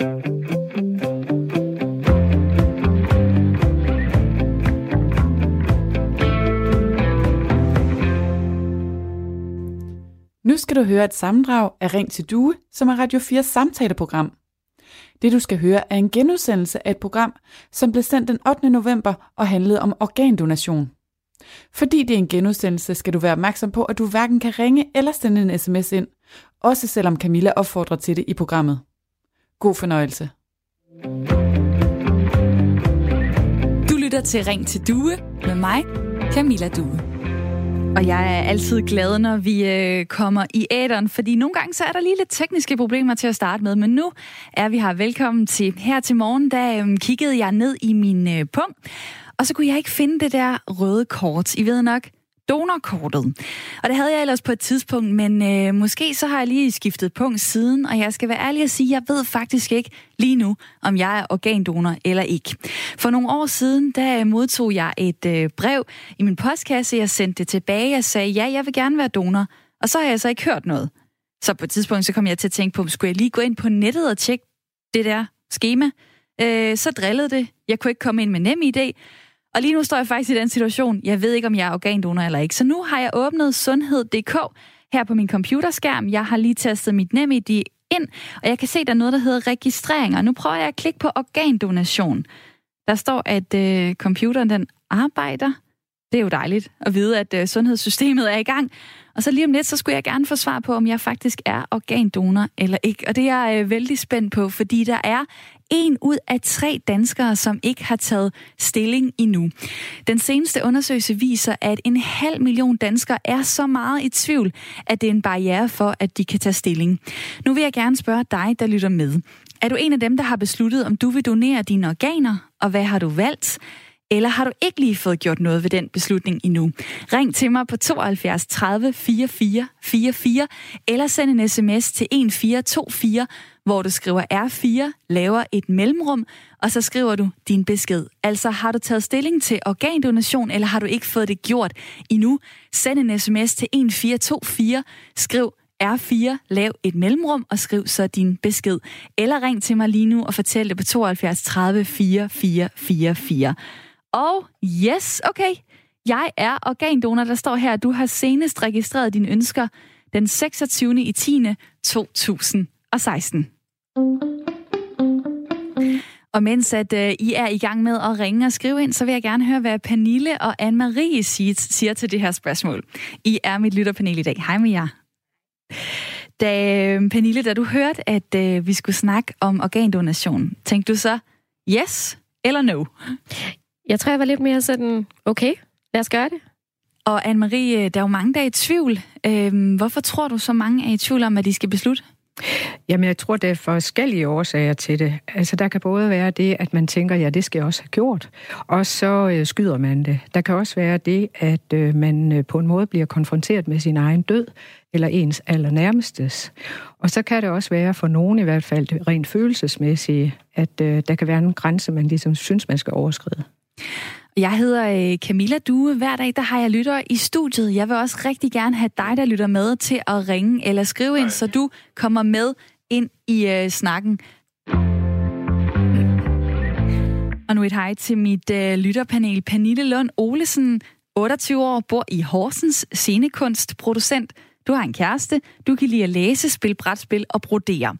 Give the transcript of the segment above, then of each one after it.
Nu skal du høre et sammendrag af Ring til Due, som er Radio 4 samtaleprogram. Det du skal høre er en genudsendelse af et program, som blev sendt den 8. november og handlede om organdonation. Fordi det er en genudsendelse, skal du være opmærksom på, at du hverken kan ringe eller sende en sms ind, også selvom Camilla opfordrer til det i programmet. God fornøjelse. Du lytter til Ring til Due med mig, Camilla Due. Og jeg er altid glad, når vi øh, kommer i æderen, fordi nogle gange så er der lige lidt tekniske problemer til at starte med, men nu er vi her. Velkommen til her til morgen, da øh, kiggede jeg ned i min øh, og så kunne jeg ikke finde det der røde kort. I ved nok, donorkortet. Og det havde jeg ellers på et tidspunkt, men øh, måske så har jeg lige skiftet punkt siden, og jeg skal være ærlig at sige, at jeg ved faktisk ikke lige nu, om jeg er organdonor eller ikke. For nogle år siden, der øh, modtog jeg et øh, brev i min postkasse, jeg sendte det tilbage jeg sagde, ja, jeg vil gerne være donor. Og så har jeg så ikke hørt noget. Så på et tidspunkt, så kom jeg til at tænke på, skulle jeg lige gå ind på nettet og tjekke det der schema? Øh, så drillede det. Jeg kunne ikke komme ind med nem idé. Og lige nu står jeg faktisk i den situation, jeg ved ikke, om jeg er organdonor eller ikke. Så nu har jeg åbnet sundhed.dk her på min computerskærm. Jeg har lige tastet mit NemID ind, og jeg kan se, der er noget, der hedder registreringer. Nu prøver jeg at klikke på organdonation. Der står, at øh, computeren den arbejder. Det er jo dejligt at vide, at øh, sundhedssystemet er i gang. Og så lige om lidt, så skulle jeg gerne få svar på, om jeg faktisk er organdonor eller ikke. Og det er jeg øh, vældig spændt på, fordi der er en ud af tre danskere, som ikke har taget stilling endnu. Den seneste undersøgelse viser, at en halv million danskere er så meget i tvivl, at det er en barriere for, at de kan tage stilling. Nu vil jeg gerne spørge dig, der lytter med. Er du en af dem, der har besluttet, om du vil donere dine organer, og hvad har du valgt? Eller har du ikke lige fået gjort noget ved den beslutning endnu? Ring til mig på 72 30 44 44, eller send en sms til 1424, hvor du skriver R4, laver et mellemrum, og så skriver du din besked. Altså har du taget stilling til organdonation, eller har du ikke fået det gjort endnu? Send en sms til 1424, skriv R4, lav et mellemrum og skriv så din besked. Eller ring til mig lige nu og fortæl det på 72 30 4444. Og yes, okay, jeg er organdonor, der står her, du har senest registreret dine ønsker den 26. i 10. 2016. Og mens at uh, I er i gang med at ringe og skrive ind, så vil jeg gerne høre, hvad Pernille og Anne-Marie siger, siger til det her spørgsmål. I er mit lytterpanel i dag. Hej med jer. Da, øh, Pernille, da du hørte, at uh, vi skulle snakke om organdonation, tænkte du så yes eller no? Jeg tror, jeg var lidt mere sådan, okay, lad os gøre det. Og Anne-Marie, der er jo mange, der er i tvivl. Øhm, hvorfor tror du, så mange er i tvivl om, at de skal beslutte? Jamen, jeg tror, der er forskellige årsager til det. Altså, der kan både være det, at man tænker, ja, det skal jeg også have gjort, og så øh, skyder man det. Der kan også være det, at øh, man øh, på en måde bliver konfronteret med sin egen død, eller ens allernærmestes. Og så kan det også være, for nogen i hvert fald, rent følelsesmæssigt, at øh, der kan være en grænse, man ligesom synes, man skal overskride. Jeg hedder øh, Camilla Due. Hver dag der har jeg lytter i studiet. Jeg vil også rigtig gerne have dig, der lytter med, til at ringe eller skrive ind, så du kommer med ind i øh, snakken. Og nu et hej til mit øh, lytterpanel. Pernille Lund Olesen, 28 år, bor i Horsens, scenekunstproducent, du har en kæreste, du kan lide at læse, spille brætspil og brodere.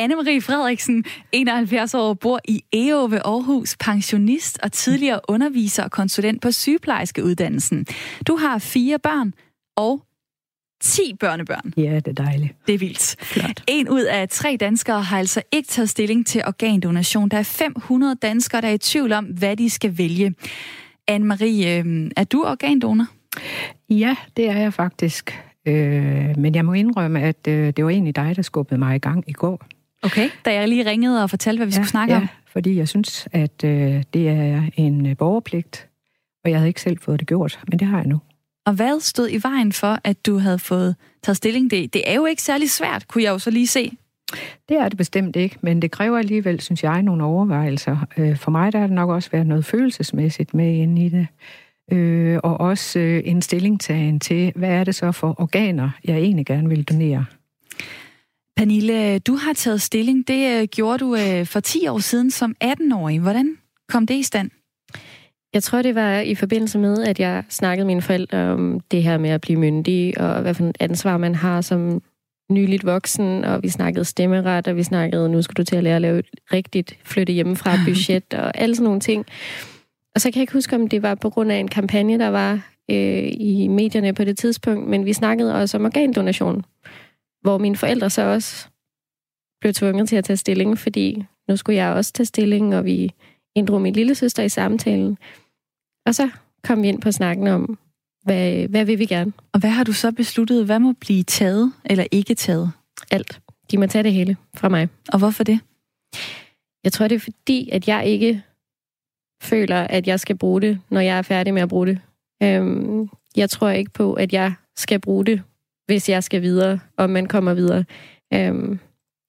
Anne-Marie Frederiksen, 71 år, bor i EO ved Aarhus, pensionist og tidligere underviser og konsulent på sygeplejerskeuddannelsen. Du har fire børn og 10 børnebørn. Ja, det er dejligt. Det er vildt. Flot. En ud af tre danskere har altså ikke taget stilling til organdonation. Der er 500 danskere, der er i tvivl om, hvad de skal vælge. Anne-Marie, øh, er du organdonor? Ja, det er jeg faktisk. Øh, men jeg må indrømme, at øh, det var egentlig dig, der skubbede mig i gang i går. Okay, da jeg lige ringede og fortalte, hvad vi ja, skulle snakke ja, om. fordi jeg synes, at øh, det er en øh, borgerpligt, og jeg havde ikke selv fået det gjort, men det har jeg nu. Og hvad stod i vejen for, at du havde fået taget stilling? Det, det er jo ikke særlig svært, kunne jeg jo så lige se. Det er det bestemt ikke, men det kræver alligevel, synes jeg, nogle overvejelser. Øh, for mig der har det nok også været noget følelsesmæssigt med inde i det øh, og også øh, en stillingtagen til, hvad er det så for organer, jeg egentlig gerne vil donere. Pernille, du har taget stilling. Det øh, gjorde du øh, for 10 år siden som 18-årig. Hvordan kom det i stand? Jeg tror, det var i forbindelse med, at jeg snakkede med mine forældre om det her med at blive myndig, og hvad for et ansvar man har som nyligt voksen, og vi snakkede stemmeret, og vi snakkede, nu skal du til at lære at lave et rigtigt flytte hjemmefra budget, og alle sådan nogle ting. Og så kan jeg ikke huske, om det var på grund af en kampagne, der var øh, i medierne på det tidspunkt, men vi snakkede også om organdonation, hvor mine forældre så også blev tvunget til at tage stilling, fordi nu skulle jeg også tage stilling, og vi inddrog min lille søster i samtalen. Og så kom vi ind på snakken om, hvad, hvad vil vi gerne? Og hvad har du så besluttet? Hvad må blive taget eller ikke taget? Alt. De må tage det hele fra mig. Og hvorfor det? Jeg tror, det er fordi, at jeg ikke føler, at jeg skal bruge det, når jeg er færdig med at bruge det. Øhm, jeg tror ikke på, at jeg skal bruge det, hvis jeg skal videre, og man kommer videre. Øhm,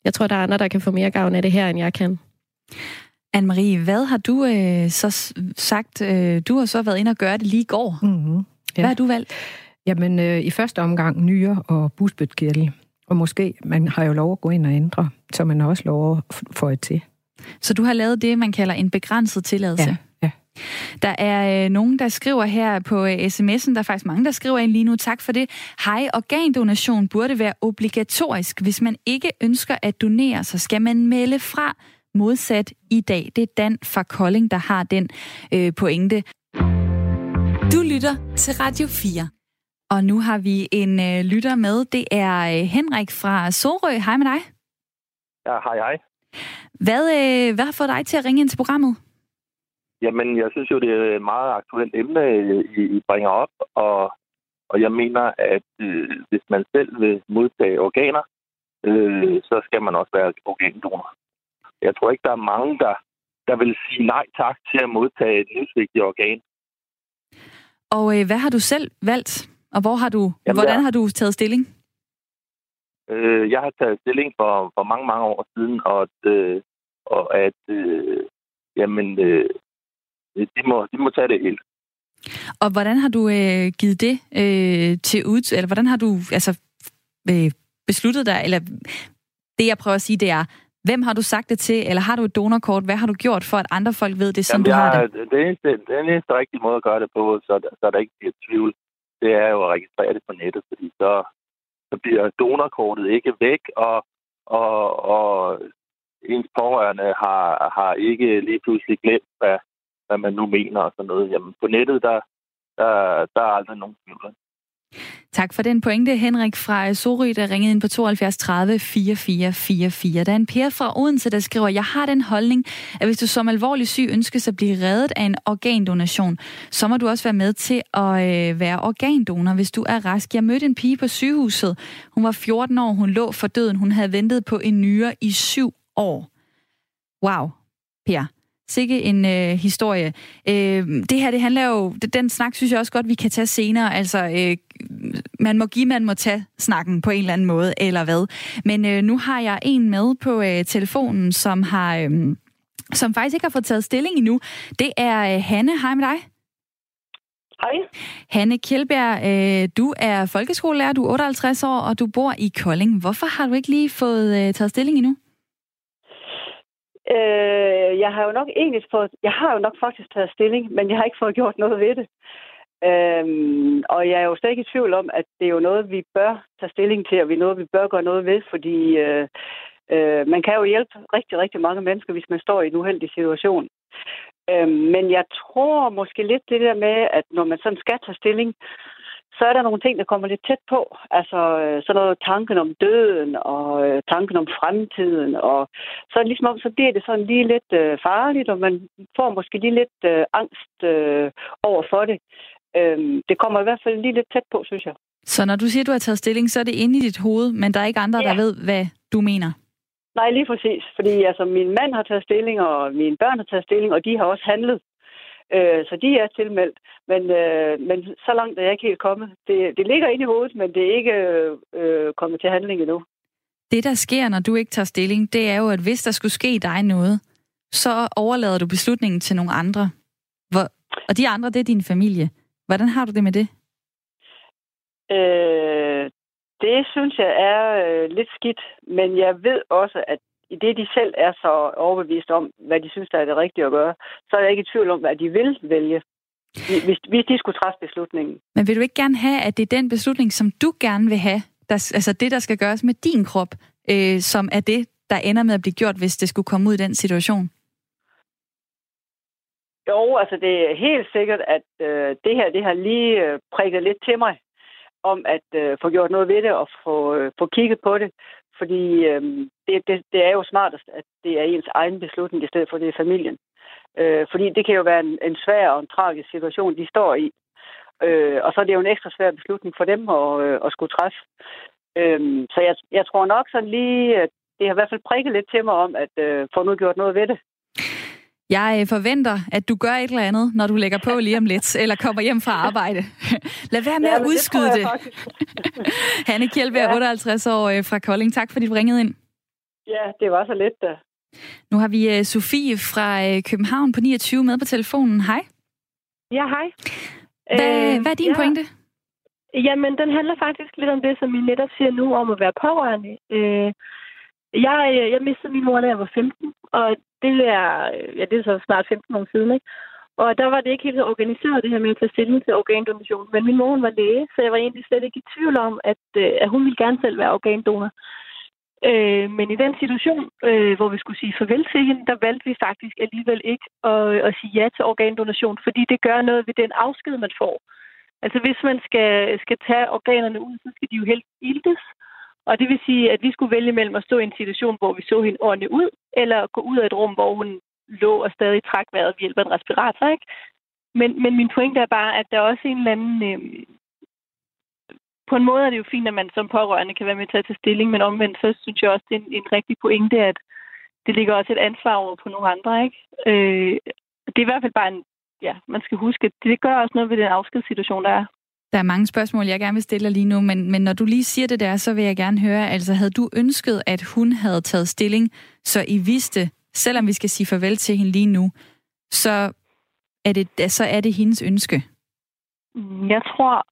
jeg tror, der er andre, der kan få mere gavn af det her, end jeg kan. Anne-Marie, hvad har du øh, så sagt? Øh, du har så været inde og gøre det lige i går. Mm-hmm. Ja. Hvad har du valgt? Jamen, øh, i første omgang nyre og busbødkirtel. Og måske, man har jo lov at gå ind og ændre, så man har også lov at få et til. Så du har lavet det, man kalder en begrænset tilladelse? Ja. ja. Der er øh, nogen, der skriver her på øh, sms'en, der er faktisk mange, der skriver ind lige nu, tak for det. Hej, organdonation burde være obligatorisk. Hvis man ikke ønsker at donere, så skal man melde fra modsat i dag. Det er Dan fra Kolding, der har den øh, pointe. Du lytter til Radio 4. Og nu har vi en øh, lytter med. Det er øh, Henrik fra Sorø. Hej med dig. Ja, hej hej. Hvad, øh, hvad har fået dig til at ringe ind til programmet? Jamen, jeg synes jo, det er et meget aktuelt emne, I, I bringer op, og, og jeg mener, at øh, hvis man selv vil modtage organer, øh, så skal man også være organdonor. Jeg tror ikke, der er mange, der, der vil sige nej tak til at modtage et livsvigtigt organ. Og øh, hvad har du selv valgt? Og hvor har du, Jamen, hvordan har du taget stilling? Øh, jeg har taget stilling for, for mange, mange år siden, og, at, øh, og at øh, jamen, øh, de, må, de må tage det helt. Og hvordan har du øh, givet det øh, til ud, eller hvordan har du altså, øh, besluttet dig, eller det jeg prøver at sige, det er, Hvem har du sagt det til, eller har du et donorkort? Hvad har du gjort for, at andre folk ved det, som Jamen, du har det? Det eneste, den eneste rigtige måde at gøre det på, så, så der ikke bliver tvivl, det er jo at registrere det på nettet, fordi så, så bliver donorkortet ikke væk, og, og, og ens pårørende har, har ikke lige pludselig glemt, hvad, hvad man nu mener og sådan noget. Jamen, på nettet, der, der, der er aldrig nogen tvivl. Tak for den pointe, Henrik fra Sorø, der ringede ind på 72 30 4444. Der er en Per fra Odense, der skriver, jeg har den holdning, at hvis du som alvorlig syg ønskes at blive reddet af en organdonation, så må du også være med til at øh, være organdonor, hvis du er rask. Jeg mødte en pige på sygehuset. Hun var 14 år, hun lå for døden. Hun havde ventet på en nyre i syv år. Wow, Per. Sikke en øh, historie. Øh, det her, det handler jo... Den snak synes jeg også godt, vi kan tage senere. Altså, øh, man må give, man må tage snakken på en eller anden måde, eller hvad. Men øh, nu har jeg en med på øh, telefonen, som har... Øh, som faktisk ikke har fået taget stilling endnu. Det er øh, Hanne. Hej med dig. Hej. Hanne Kjeldbjerg, øh, du er folkeskolelærer, du er 58 år, og du bor i Kolding. Hvorfor har du ikke lige fået øh, taget stilling endnu? Øh, jeg har jo nok egentlig fået, jeg har jo nok faktisk taget stilling, men jeg har ikke fået gjort noget ved det. Øhm, og jeg er jo slet ikke i tvivl om, at det er jo noget, vi bør tage stilling til, og vi er noget, vi bør gøre noget ved, fordi øh, øh, man kan jo hjælpe rigtig, rigtig mange mennesker, hvis man står i en uheldig situation. Øh, men jeg tror måske lidt det der med, at når man sådan skal tage stilling, så er der nogle ting, der kommer lidt tæt på. Altså øh, sådan noget tanken om døden og øh, tanken om fremtiden. Og så ligesom om, så bliver det sådan lige lidt øh, farligt, og man får måske lige lidt øh, angst øh, over for det. Øh, det kommer i hvert fald lige lidt tæt på, synes jeg. Så når du siger, at du har taget stilling, så er det inde i dit hoved, men der er ikke andre, ja. der ved, hvad du mener? Nej, lige præcis. Fordi altså, min mand har taget stilling, og mine børn har taget stilling, og de har også handlet. Øh, så de er tilmeldt. Men, øh, men så langt er jeg ikke helt kommet. Det, det ligger inde i hovedet, men det er ikke øh, kommet til handling endnu. Det, der sker, når du ikke tager stilling, det er jo, at hvis der skulle ske dig noget, så overlader du beslutningen til nogle andre. Hvor, og de andre, det er din familie. Hvordan har du det med det? Øh, Det synes jeg er øh, lidt skidt, men jeg ved også, at i det, de selv er så overbevist om, hvad de synes, der er det rigtige at gøre, så er jeg ikke i tvivl om, hvad de vil vælge, hvis, hvis de skulle træffe beslutningen. Men vil du ikke gerne have, at det er den beslutning, som du gerne vil have, der, altså det, der skal gøres med din krop, øh, som er det, der ender med at blive gjort, hvis det skulle komme ud i den situation? Jo, altså det er helt sikkert, at øh, det her det har lige øh, prikket lidt til mig om at øh, få gjort noget ved det og få, øh, få kigget på det. Fordi øh, det, det, det er jo smartest, at det er ens egen beslutning, i stedet for det er familien. Øh, fordi det kan jo være en, en svær og en tragisk situation, de står i. Øh, og så er det jo en ekstra svær beslutning for dem at, øh, at skulle træffe. Øh, så jeg, jeg tror nok sådan lige, at det har i hvert fald prikket lidt til mig om, at øh, få nu gjort noget ved det. Jeg øh, forventer, at du gør et eller andet, når du lægger på lige om lidt, eller kommer hjem fra arbejde. Lad være med ja, at udskyde det. det. Hanne Kjeldberg, ja. 58 år øh, fra Kolding. Tak fordi du ringede ind. Ja, det var så let da. Nu har vi uh, Sofie fra København på 29 med på telefonen. Hej. Ja, hej. Hvad, øh, hvad er din ja. pointe? Jamen, den handler faktisk lidt om det, som I netop siger nu, om at være pårørende. Øh, jeg, øh, jeg mistede min mor, da jeg var 15, og det er, øh, ja, det er så snart 15 år siden, ikke? Og der var det ikke helt så organiseret, det her med at tage stilling til organdonation. Men min mor var læge, så jeg var egentlig slet ikke i tvivl om, at, øh, at hun ville gerne selv være organdonor. Øh, men i den situation, øh, hvor vi skulle sige farvel til hende, der valgte vi faktisk alligevel ikke at, at sige ja til organdonation, fordi det gør noget ved den afsked, man får. Altså hvis man skal, skal tage organerne ud, så skal de jo helt iltes. Og det vil sige, at vi skulle vælge mellem at stå i en situation, hvor vi så hende ordentligt ud, eller gå ud af et rum, hvor hun lå og stadig træk vejret ved hjælp af en respirator. Ikke? Men, men min pointe er bare, at der er også en eller anden... Øh, på en måde er det jo fint, at man som pårørende kan være med til at tage stilling, men omvendt så synes jeg også, det er en, en rigtig pointe, at det ligger også et ansvar over på nogle andre. Ikke? Øh, det er i hvert fald bare en... Ja, man skal huske, at det gør også noget ved den afskedssituation, der er. Der er mange spørgsmål, jeg gerne vil stille lige nu, men, men når du lige siger det der, så vil jeg gerne høre, altså havde du ønsket, at hun havde taget stilling, så I vidste, selvom vi skal sige farvel til hende lige nu, så er det, så er det hendes ønske? Jeg tror,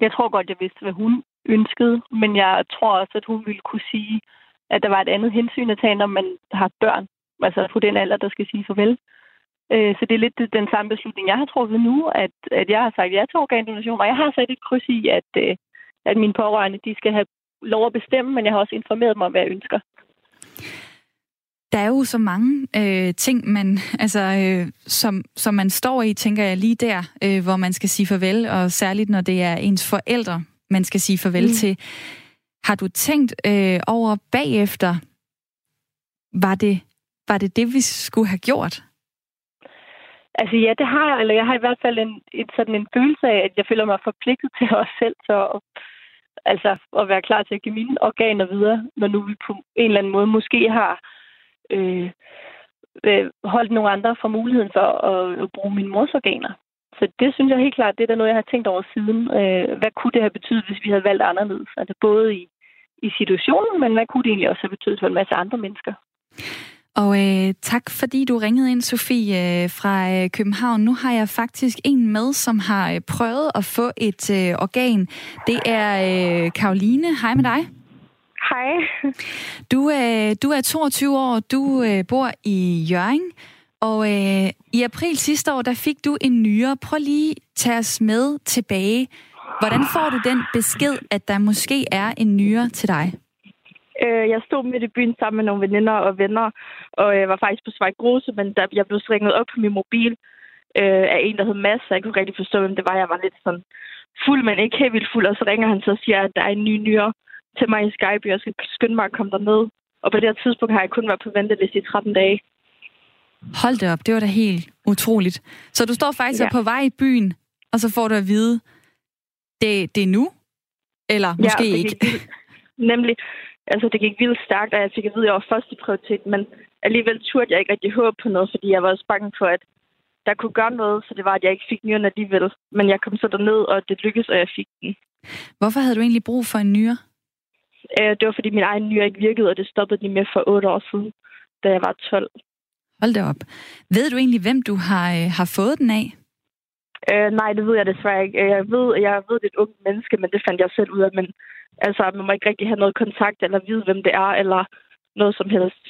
jeg tror godt, jeg vidste, hvad hun ønskede, men jeg tror også, at hun ville kunne sige, at der var et andet hensyn at tage, når man har børn, altså på den alder, der skal sige farvel. Øh, så det er lidt den samme beslutning, jeg har truffet nu, at, at jeg har sagt ja til organdonation, og jeg har sat et kryds i, at, øh, at mine pårørende de skal have lov at bestemme, men jeg har også informeret dem om, hvad jeg ønsker. Der er jo så mange øh, ting, man, altså, øh, som, som man står i, tænker jeg lige der, øh, hvor man skal sige farvel, og særligt når det er ens forældre, man skal sige farvel mm. til. Har du tænkt øh, over bagefter, var det, var det det, vi skulle have gjort? Altså ja, det har jeg, eller jeg har i hvert fald en, en, sådan en følelse af, at jeg føler mig forpligtet til os selv, så altså at være klar til at give mine organer videre, når nu vi på en eller anden måde måske har øh, øh, holdt nogle andre for muligheden for at, at bruge mine mors organer. Så det synes jeg helt klart, det er der noget, jeg har tænkt over siden. Øh, hvad kunne det have betydet, hvis vi havde valgt anderledes? Altså både i, i situationen, men hvad kunne det egentlig også have betydet for en masse andre mennesker? Og øh, tak fordi du ringede ind, Sofie øh, fra øh, København. Nu har jeg faktisk en med, som har øh, prøvet at få et øh, organ. Det er øh, Karoline. Hej med dig. Hej. Du, øh, du er 22 år, du øh, bor i Jørgen, og øh, i april sidste år, der fik du en nyere. Prøv lige at tage os med tilbage. Hvordan får du den besked, at der måske er en nyere til dig? Øh, jeg stod midt i byen sammen med nogle veninder og venner, og jeg var faktisk på Grose, men der, jeg blev ringet op på min mobil øh, af en, der hed Mads, så jeg kunne rigtig forstå, hvem det var. Jeg var lidt sådan fuld, men ikke helt vildt fuld, og så ringer han så og siger, at der er en ny nyere til mig i Skype, og jeg skal skynde mig at komme derned. Og på det her tidspunkt har jeg kun været på venteliste i 13 dage. Hold det op, det var da helt utroligt. Så du står faktisk ja. på vej i byen, og så får du at vide, det, det er nu? Eller måske ja, ikke? Nemlig, altså det gik vildt stærkt, og jeg fik at vide, at jeg var første prioritet, men alligevel turde jeg ikke rigtig håbe på noget, fordi jeg var også bange for, at der kunne gøre noget, så det var, at jeg ikke fik nyren alligevel. Men jeg kom så derned, og det lykkedes, og jeg fik den. Hvorfor havde du egentlig brug for en nyre? Øh, det var, fordi min egen nyre ikke virkede, og det stoppede de med for otte år siden, da jeg var 12. Hold da op. Ved du egentlig, hvem du har, øh, har fået den af? Øh, nej, det ved jeg desværre ikke. Jeg ved, jeg ved, det er et ungt menneske, men det fandt jeg selv ud af. Men altså, man må ikke rigtig have noget kontakt eller vide, hvem det er, eller noget som helst.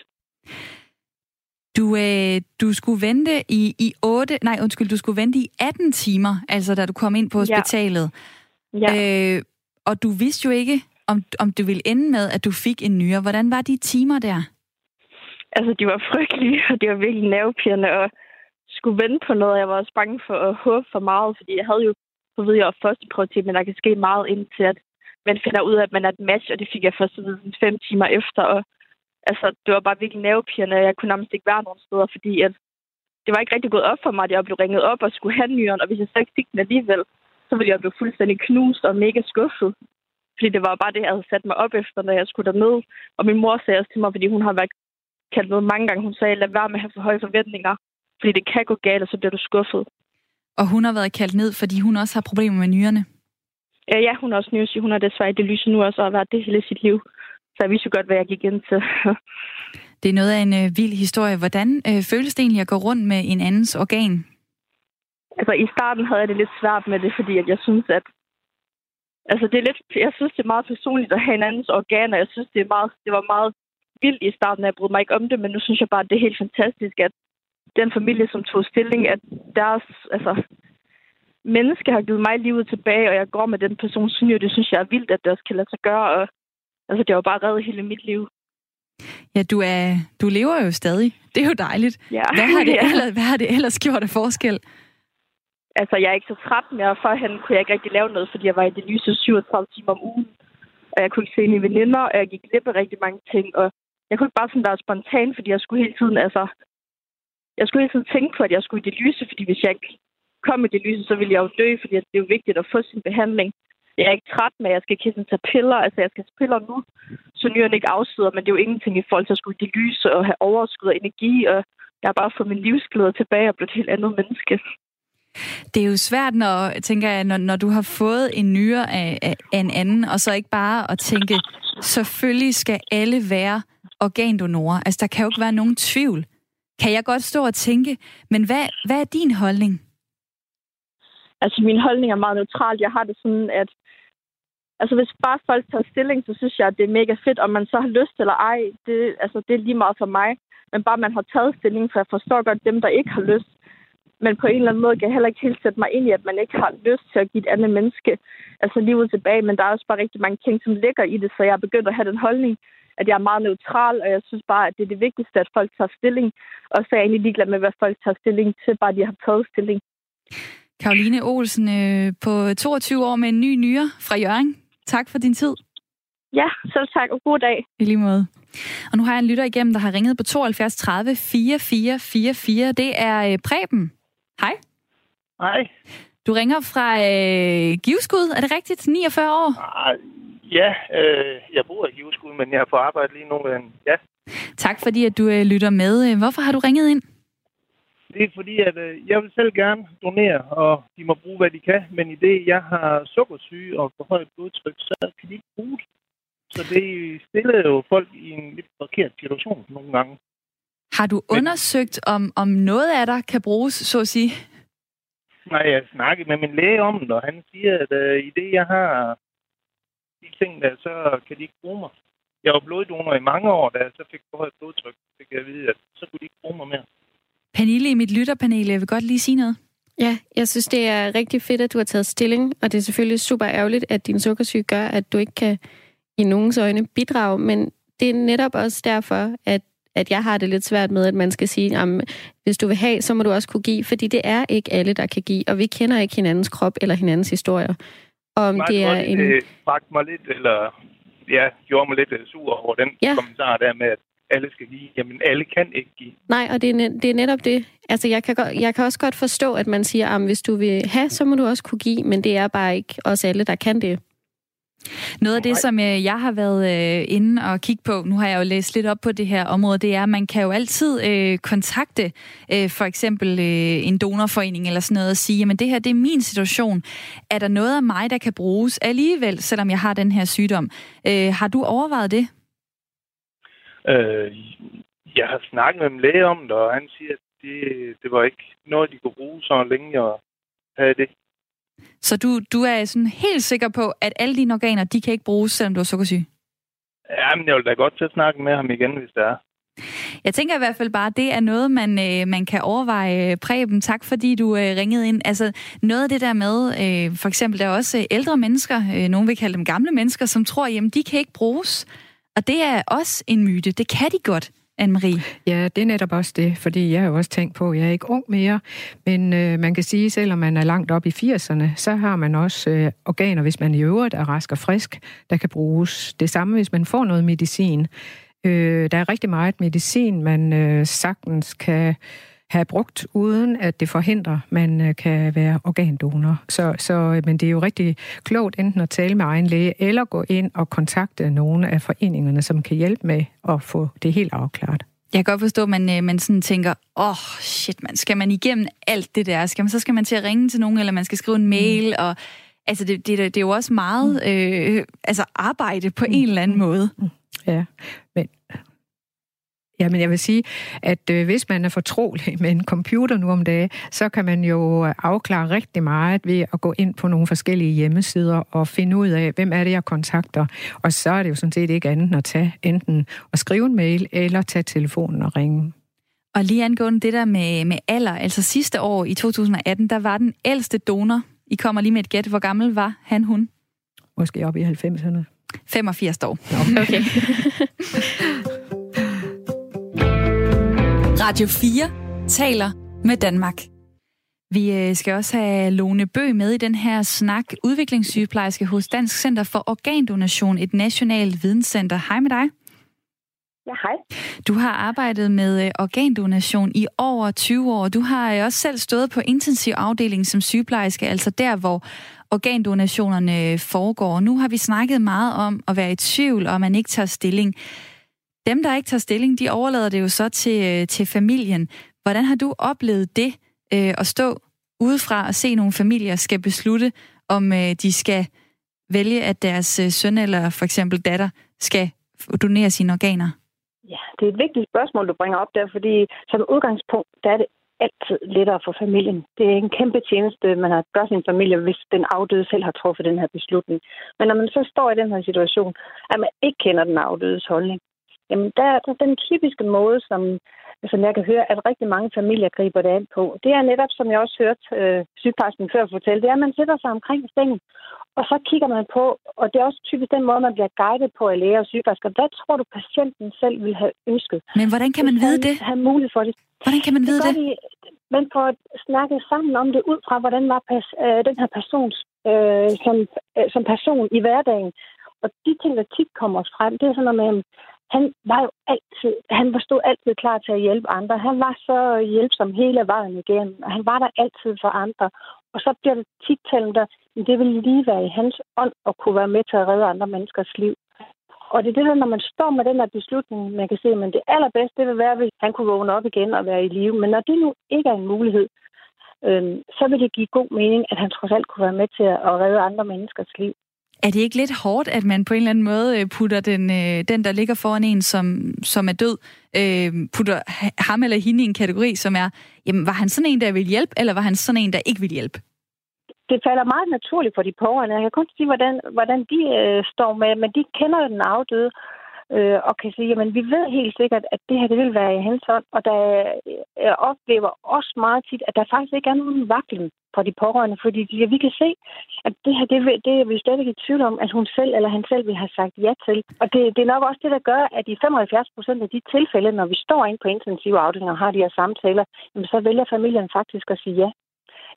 Du, øh, du skulle vente i, i 8, nej undskyld, du skulle vente i 18 timer, altså da du kom ind på hospitalet. Ja. ja. Øh, og du vidste jo ikke, om, om det ville ende med, at du fik en nyre. Hvordan var de timer der? Altså, de var frygtelige, og de var virkelig nervepirrende, og skulle vente på noget. Jeg var også bange for at håbe for meget, fordi jeg havde jo, så ved jeg, første prioritet, men der kan ske meget indtil, at man finder ud af, at man er et match, og det fik jeg først at vide fem timer efter, og altså, det var bare virkelig nervepirrende, jeg kunne nærmest ikke være nogen steder, fordi at det var ikke rigtig gået op for mig, at jeg blev ringet op og skulle have nyren, og hvis jeg så ikke fik den alligevel, så ville jeg blive fuldstændig knust og mega skuffet. Fordi det var bare det, jeg havde sat mig op efter, når jeg skulle derned. Og min mor sagde også til mig, fordi hun har været kaldt med mange gange, hun sagde, lad være med at have for høje forventninger, fordi det kan gå galt, og så bliver du skuffet. Og hun har været kaldt ned, fordi hun også har problemer med nyrerne? Ja, ja hun er også nysyg. Hun har desværre det lyse nu også, og har været det hele sit liv. Så jeg vidste godt, hvad jeg gik ind til. det er noget af en øh, vild historie. Hvordan øh, føles det egentlig at gå rundt med en andens organ? Altså, i starten havde jeg det lidt svært med det, fordi at jeg synes, at Altså, det er lidt, jeg synes, det er meget personligt at have en andens organer. Jeg synes, det, er meget, det var meget vildt i starten, at jeg brød mig ikke om det, men nu synes jeg bare, at det er helt fantastisk, at den familie, som tog stilling, at deres altså, menneske har givet mig livet tilbage, og jeg går med den person, synes det synes jeg er vildt, at det også kan lade sig gøre. Og, altså, det har jo bare reddet hele mit liv. Ja, du, er, du lever jo stadig. Det er jo dejligt. Ja. Hvad, har det ellers, hvad har det ellers gjort af forskel? altså, jeg er ikke så træt mere. Førhen kunne jeg ikke rigtig lave noget, fordi jeg var i det lyse 37 timer om ugen. Og jeg kunne ikke se mine veninder, og jeg gik glip af rigtig mange ting. Og jeg kunne ikke bare sådan være spontan, fordi jeg skulle hele tiden, altså... Jeg skulle hele tiden tænke på, at jeg skulle i det lyse, fordi hvis jeg ikke kom i det lyse, så ville jeg jo dø, fordi det er jo vigtigt at få sin behandling. Jeg er ikke træt med, at jeg skal kisse tage piller. Altså, jeg skal piller nu, så nyerne ikke afsidder, men det er jo ingenting i forhold til at skulle i det lyse og have overskud og energi, og jeg har bare fået min livsglæde tilbage og blevet et helt andet menneske. Det er jo svært, når, tænker jeg, når, når du har fået en nyre af, af, af en anden, og så ikke bare at tænke, selvfølgelig skal alle være organdonorer. Altså, der kan jo ikke være nogen tvivl. Kan jeg godt stå og tænke, men hvad, hvad er din holdning? Altså, min holdning er meget neutral. Jeg har det sådan, at altså, hvis bare folk tager stilling, så synes jeg, at det er mega fedt, om man så har lyst eller ej. Det, altså, det er lige meget for mig. Men bare man har taget stilling, for jeg forstår godt dem, der ikke har lyst men på en eller anden måde kan jeg heller ikke helt sætte mig ind i, at man ikke har lyst til at give et andet menneske altså livet tilbage. Men der er også bare rigtig mange ting, som ligger i det, så jeg er begyndt at have den holdning, at jeg er meget neutral, og jeg synes bare, at det er det vigtigste, at folk tager stilling. Og så er jeg egentlig ligeglad med, hvad folk tager stilling til, bare de har taget stilling. Karoline Olsen øh, på 22 år med en ny nyre fra Jørgen. Tak for din tid. Ja, selv tak, og god dag. I lige måde. Og nu har jeg en lytter igennem, der har ringet på 72 30 44 44. Det er øh, Preben. Hej. Hej. Du ringer fra øh, Giveskud, er det rigtigt? 49 år? Ah, ja, øh, jeg bor i Giveskud, men jeg er på arbejde lige nu. Men ja. Tak fordi, at du øh, lytter med. Hvorfor har du ringet ind? Det er fordi, at øh, jeg vil selv gerne donere, og de må bruge, hvad de kan. Men i det, jeg har sukkersyge og forhøjet blodtryk, så kan de ikke bruge det. Så det stiller jo folk i en lidt forkert situation nogle gange. Har du undersøgt, om, om noget af dig kan bruges, så at sige? Nej, jeg har snakket med min læge om det, og han siger, at uh, i det, jeg har de ting der, så kan de ikke bruge mig. Jeg var bloddonor i mange år, da jeg så fik forhøjet blodtryk, så kan jeg vide, at så kunne de ikke bruge mig mere. Pernille i mit lytterpanel, jeg vil godt lige sige noget. Ja, jeg synes, det er rigtig fedt, at du har taget stilling, og det er selvfølgelig super ærgerligt, at din sukkersyge gør, at du ikke kan i nogens øjne bidrage, men det er netop også derfor, at at jeg har det lidt svært med, at man skal sige, at hvis du vil have, så må du også kunne give, fordi det er ikke alle, der kan give, og vi kender ikke hinandens krop eller hinandens historier. Om det er en... Det mig lidt, eller ja, gjorde mig lidt øh, sur over den ja. kommentar der med, at alle skal give. Jamen, alle kan ikke give. Nej, og det er, det er netop det. Altså, jeg kan, jeg kan også godt forstå, at man siger, at hvis du vil have, så må du også kunne give, men det er bare ikke os alle, der kan det. Noget af det, som øh, jeg har været øh, inde og kigge på, nu har jeg jo læst lidt op på det her område, det er, at man kan jo altid øh, kontakte øh, for eksempel øh, en donorforening eller sådan noget og sige, jamen det her, det er min situation. Er der noget af mig, der kan bruges alligevel, selvom jeg har den her sygdom? Øh, har du overvejet det? Øh, jeg har snakket med en læge om det, og han siger, at det, det var ikke noget, de kunne bruge, så længe jeg have det. Så du, du er sådan helt sikker på, at alle dine organer, de kan ikke bruges, selvom du er sukkersyg? Jamen, jeg vil da godt til at snakke med ham igen, hvis det er. Jeg tænker i hvert fald bare, at det er noget, man, øh, man kan overveje. Preben, tak fordi du øh, ringede ind. Altså noget af det der med, øh, for eksempel der er også ældre mennesker, øh, nogen vil kalde dem gamle mennesker, som tror, jamen de kan ikke bruges. Og det er også en myte. Det kan de godt. Anne-Marie? Ja, det er netop også det, fordi jeg har jo også tænkt på, at jeg er ikke ung mere, men øh, man kan sige, selvom man er langt op i 80'erne, så har man også øh, organer, hvis man i øvrigt er rask og frisk, der kan bruges. Det samme, hvis man får noget medicin. Øh, der er rigtig meget medicin, man øh, sagtens kan have brugt, uden at det forhindrer, at man øh, kan være organdonor. Så, så, men det er jo rigtig klogt enten at tale med egen læge, eller gå ind og kontakte nogle af foreningerne, som kan hjælpe med at få det helt afklaret. Jeg kan godt forstå, at man, øh, man sådan tænker, åh, oh, shit, man, skal man igennem alt det der? Skal man, så skal man til at ringe til nogen, eller man skal skrive en mail, mm. og altså, det, det, det er jo også meget mm. øh, altså arbejde på mm. en eller anden måde. Mm. Ja, men Ja, men jeg vil sige, at øh, hvis man er fortrolig med en computer nu om dagen, så kan man jo afklare rigtig meget ved at gå ind på nogle forskellige hjemmesider og finde ud af, hvem er det, jeg kontakter. Og så er det jo sådan set ikke andet end at tage enten at skrive en mail eller tage telefonen og ringe. Og lige angående det der med, med alder, altså sidste år i 2018, der var den ældste donor. I kommer lige med et gæt. Hvor gammel var han, hun? Måske op i 90'erne. 85 år. Okay. Radio 4 taler med Danmark. Vi øh, skal også have Lone Bø med i den her snak, udviklingssygeplejerske hos Dansk Center for Organdonation, et nationalt videnscenter. Hej med dig. Ja, hej. Du har arbejdet med øh, organdonation i over 20 år. Du har øh, også selv stået på intensiv afdeling som sygeplejerske, altså der, hvor organdonationerne foregår. Nu har vi snakket meget om at være i tvivl, og man ikke tager stilling. Dem, der ikke tager stilling, de overlader det jo så til, øh, til familien. Hvordan har du oplevet det øh, at stå udefra og se nogle familier skal beslutte, om øh, de skal vælge, at deres øh, søn eller for eksempel datter skal donere sine organer? Ja, det er et vigtigt spørgsmål, du bringer op der, fordi som udgangspunkt, der er det altid lettere for familien. Det er en kæmpe tjeneste, man har gør sin familie, hvis den afdøde selv har truffet den her beslutning. Men når man så står i den her situation, at man ikke kender den afdødes holdning, Jamen, der er den typiske måde, som, som jeg kan høre, at rigtig mange familier griber det an på. Det er netop, som jeg også hørte øh, sygeplejersken før fortælle, det er, at man sætter sig omkring sengen, og så kigger man på, og det er også typisk den måde, man bliver guidet på af læger og sygeplejersker. Hvad tror du, patienten selv vil have ønsket? Men hvordan kan man vide det? Have mulighed for det. Hvordan kan man vide det? det? man får snakket sammen om det ud fra, hvordan var pas, øh, den her person øh, som, øh, som person i hverdagen. Og de ting, der tit kommer frem, det er sådan noget med, han var jo altid, han stod altid klar til at hjælpe andre. Han var så hjælpsom hele vejen igennem, og han var der altid for andre. Og så bliver det tit talt, at det vil lige være i hans ånd at kunne være med til at redde andre menneskers liv. Og det er det, når man står med den her beslutning, man kan se, at det allerbedste det vil være, hvis han kunne vågne op igen og være i live. Men når det nu ikke er en mulighed, øh, så vil det give god mening, at han trods alt kunne være med til at redde andre menneskers liv. Er det ikke lidt hårdt, at man på en eller anden måde øh, putter den, øh, den der ligger foran en, som, som er død, øh, putter ham eller hende i en kategori, som er, jamen var han sådan en, der vil hjælpe, eller var han sådan en, der ikke vil hjælpe? Det falder meget naturligt for de pårørende. Jeg kan kun sige, hvordan, hvordan de øh, står med, men de kender den afdøde, øh, og kan sige, at vi ved helt sikkert, at det her det vil være i hans hånd, og der øh, jeg oplever også meget tit, at der faktisk ikke er nogen vaklen fra de pårørende, fordi de, ja, vi kan se, at det her, det, det er vi stadig i tvivl om, at hun selv eller han selv vil have sagt ja til. Og det, det er nok også det, der gør, at i 75 procent af de tilfælde, når vi står ind på intensive afdelinger og har de her samtaler, jamen, så vælger familien faktisk at sige ja.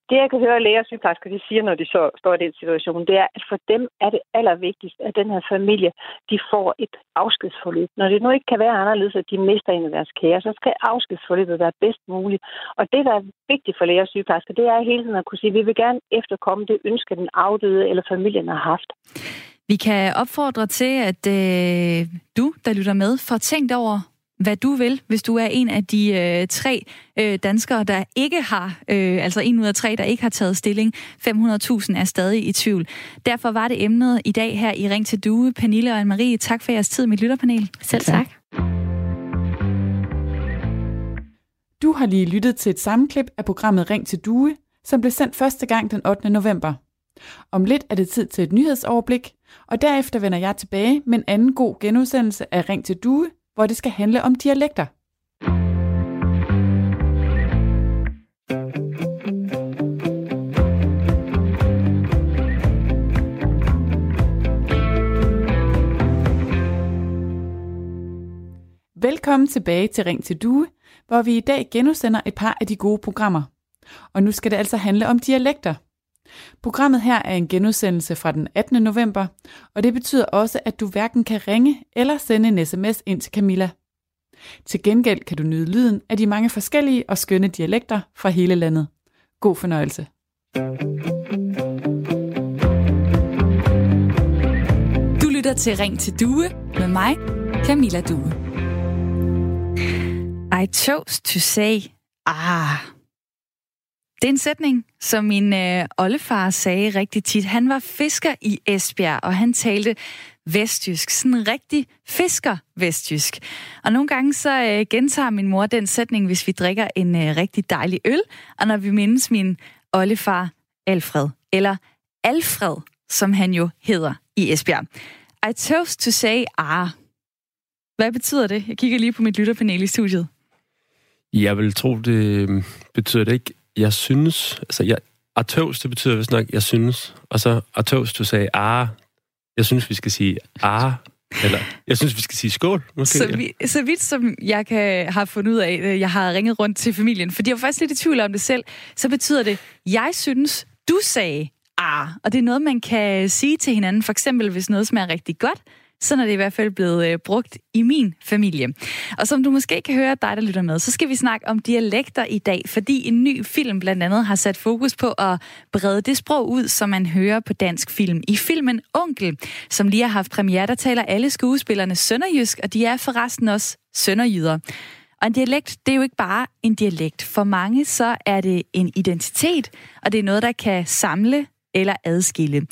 Det, jeg kan høre læger og sygeplejersker, de siger, når de så står i den situation, det er, at for dem er det allervigtigst, at den her familie, de får et afskedsforløb. Når det nu ikke kan være anderledes, at de mister en af deres kære, så skal afskedsforløbet være bedst muligt. Og det, der er vigtigt for læger og sygeplejersker, det er hele tiden at kunne sige, at vi vil gerne efterkomme det ønske, den afdøde eller familien har haft. Vi kan opfordre til, at øh, du, der lytter med, får tænkt over, hvad du vil, hvis du er en af de øh, tre øh, danskere, der ikke har, øh, altså en ud af tre, der ikke har taget stilling. 500.000 er stadig i tvivl. Derfor var det emnet i dag her i Ring til Due. Pernille og Anne-Marie, tak for jeres tid med lytterpanel. Selv tak. Du har lige lyttet til et sammenklip af programmet Ring til Due, som blev sendt første gang den 8. november. Om lidt er det tid til et nyhedsoverblik, og derefter vender jeg tilbage med en anden god genudsendelse af Ring til Due, hvor det skal handle om dialekter. Velkommen tilbage til Ring til Due, hvor vi i dag genudsender et par af de gode programmer. Og nu skal det altså handle om dialekter. Programmet her er en genudsendelse fra den 18. november, og det betyder også, at du hverken kan ringe eller sende en sms ind til Camilla. Til gengæld kan du nyde lyden af de mange forskellige og skønne dialekter fra hele landet. God fornøjelse. Du lytter til Ring til Due med mig, Camilla Due. I chose to say, ah. Det er en sætning, som min øh, oldefar sagde rigtig tit. Han var fisker i Esbjerg, og han talte vestjysk. Sådan rigtig fisker-vestjysk. Og nogle gange så øh, gentager min mor den sætning, hvis vi drikker en øh, rigtig dejlig øl, og når vi mindes min oldefar Alfred, eller Alfred, som han jo hedder i Esbjerg. I toast to say ah. Hvad betyder det? Jeg kigger lige på mit lytterpanel i studiet. Jeg vil tro, det øh, betyder det ikke. Jeg synes, altså jeg, atøvs, det betyder vist nok, jeg synes. Og så atøvs, du sagde, ah, jeg synes, vi skal sige ah, eller jeg synes, vi skal sige skål. Måske, så, vi, så vidt som jeg kan have fundet ud af, øh, jeg har ringet rundt til familien, fordi var faktisk lidt i tvivl om det selv, så betyder det, jeg synes, du sagde ah. Og det er noget, man kan sige til hinanden, for eksempel hvis noget smager rigtig godt, sådan er det i hvert fald blevet øh, brugt i min familie. Og som du måske kan høre dig, der lytter med, så skal vi snakke om dialekter i dag, fordi en ny film blandt andet har sat fokus på at brede det sprog ud, som man hører på dansk film. I filmen Onkel, som lige har haft premiere, der taler alle skuespillerne sønderjysk, og de er forresten også sønderjyder. Og en dialekt, det er jo ikke bare en dialekt. For mange så er det en identitet, og det er noget, der kan samle eller adskille.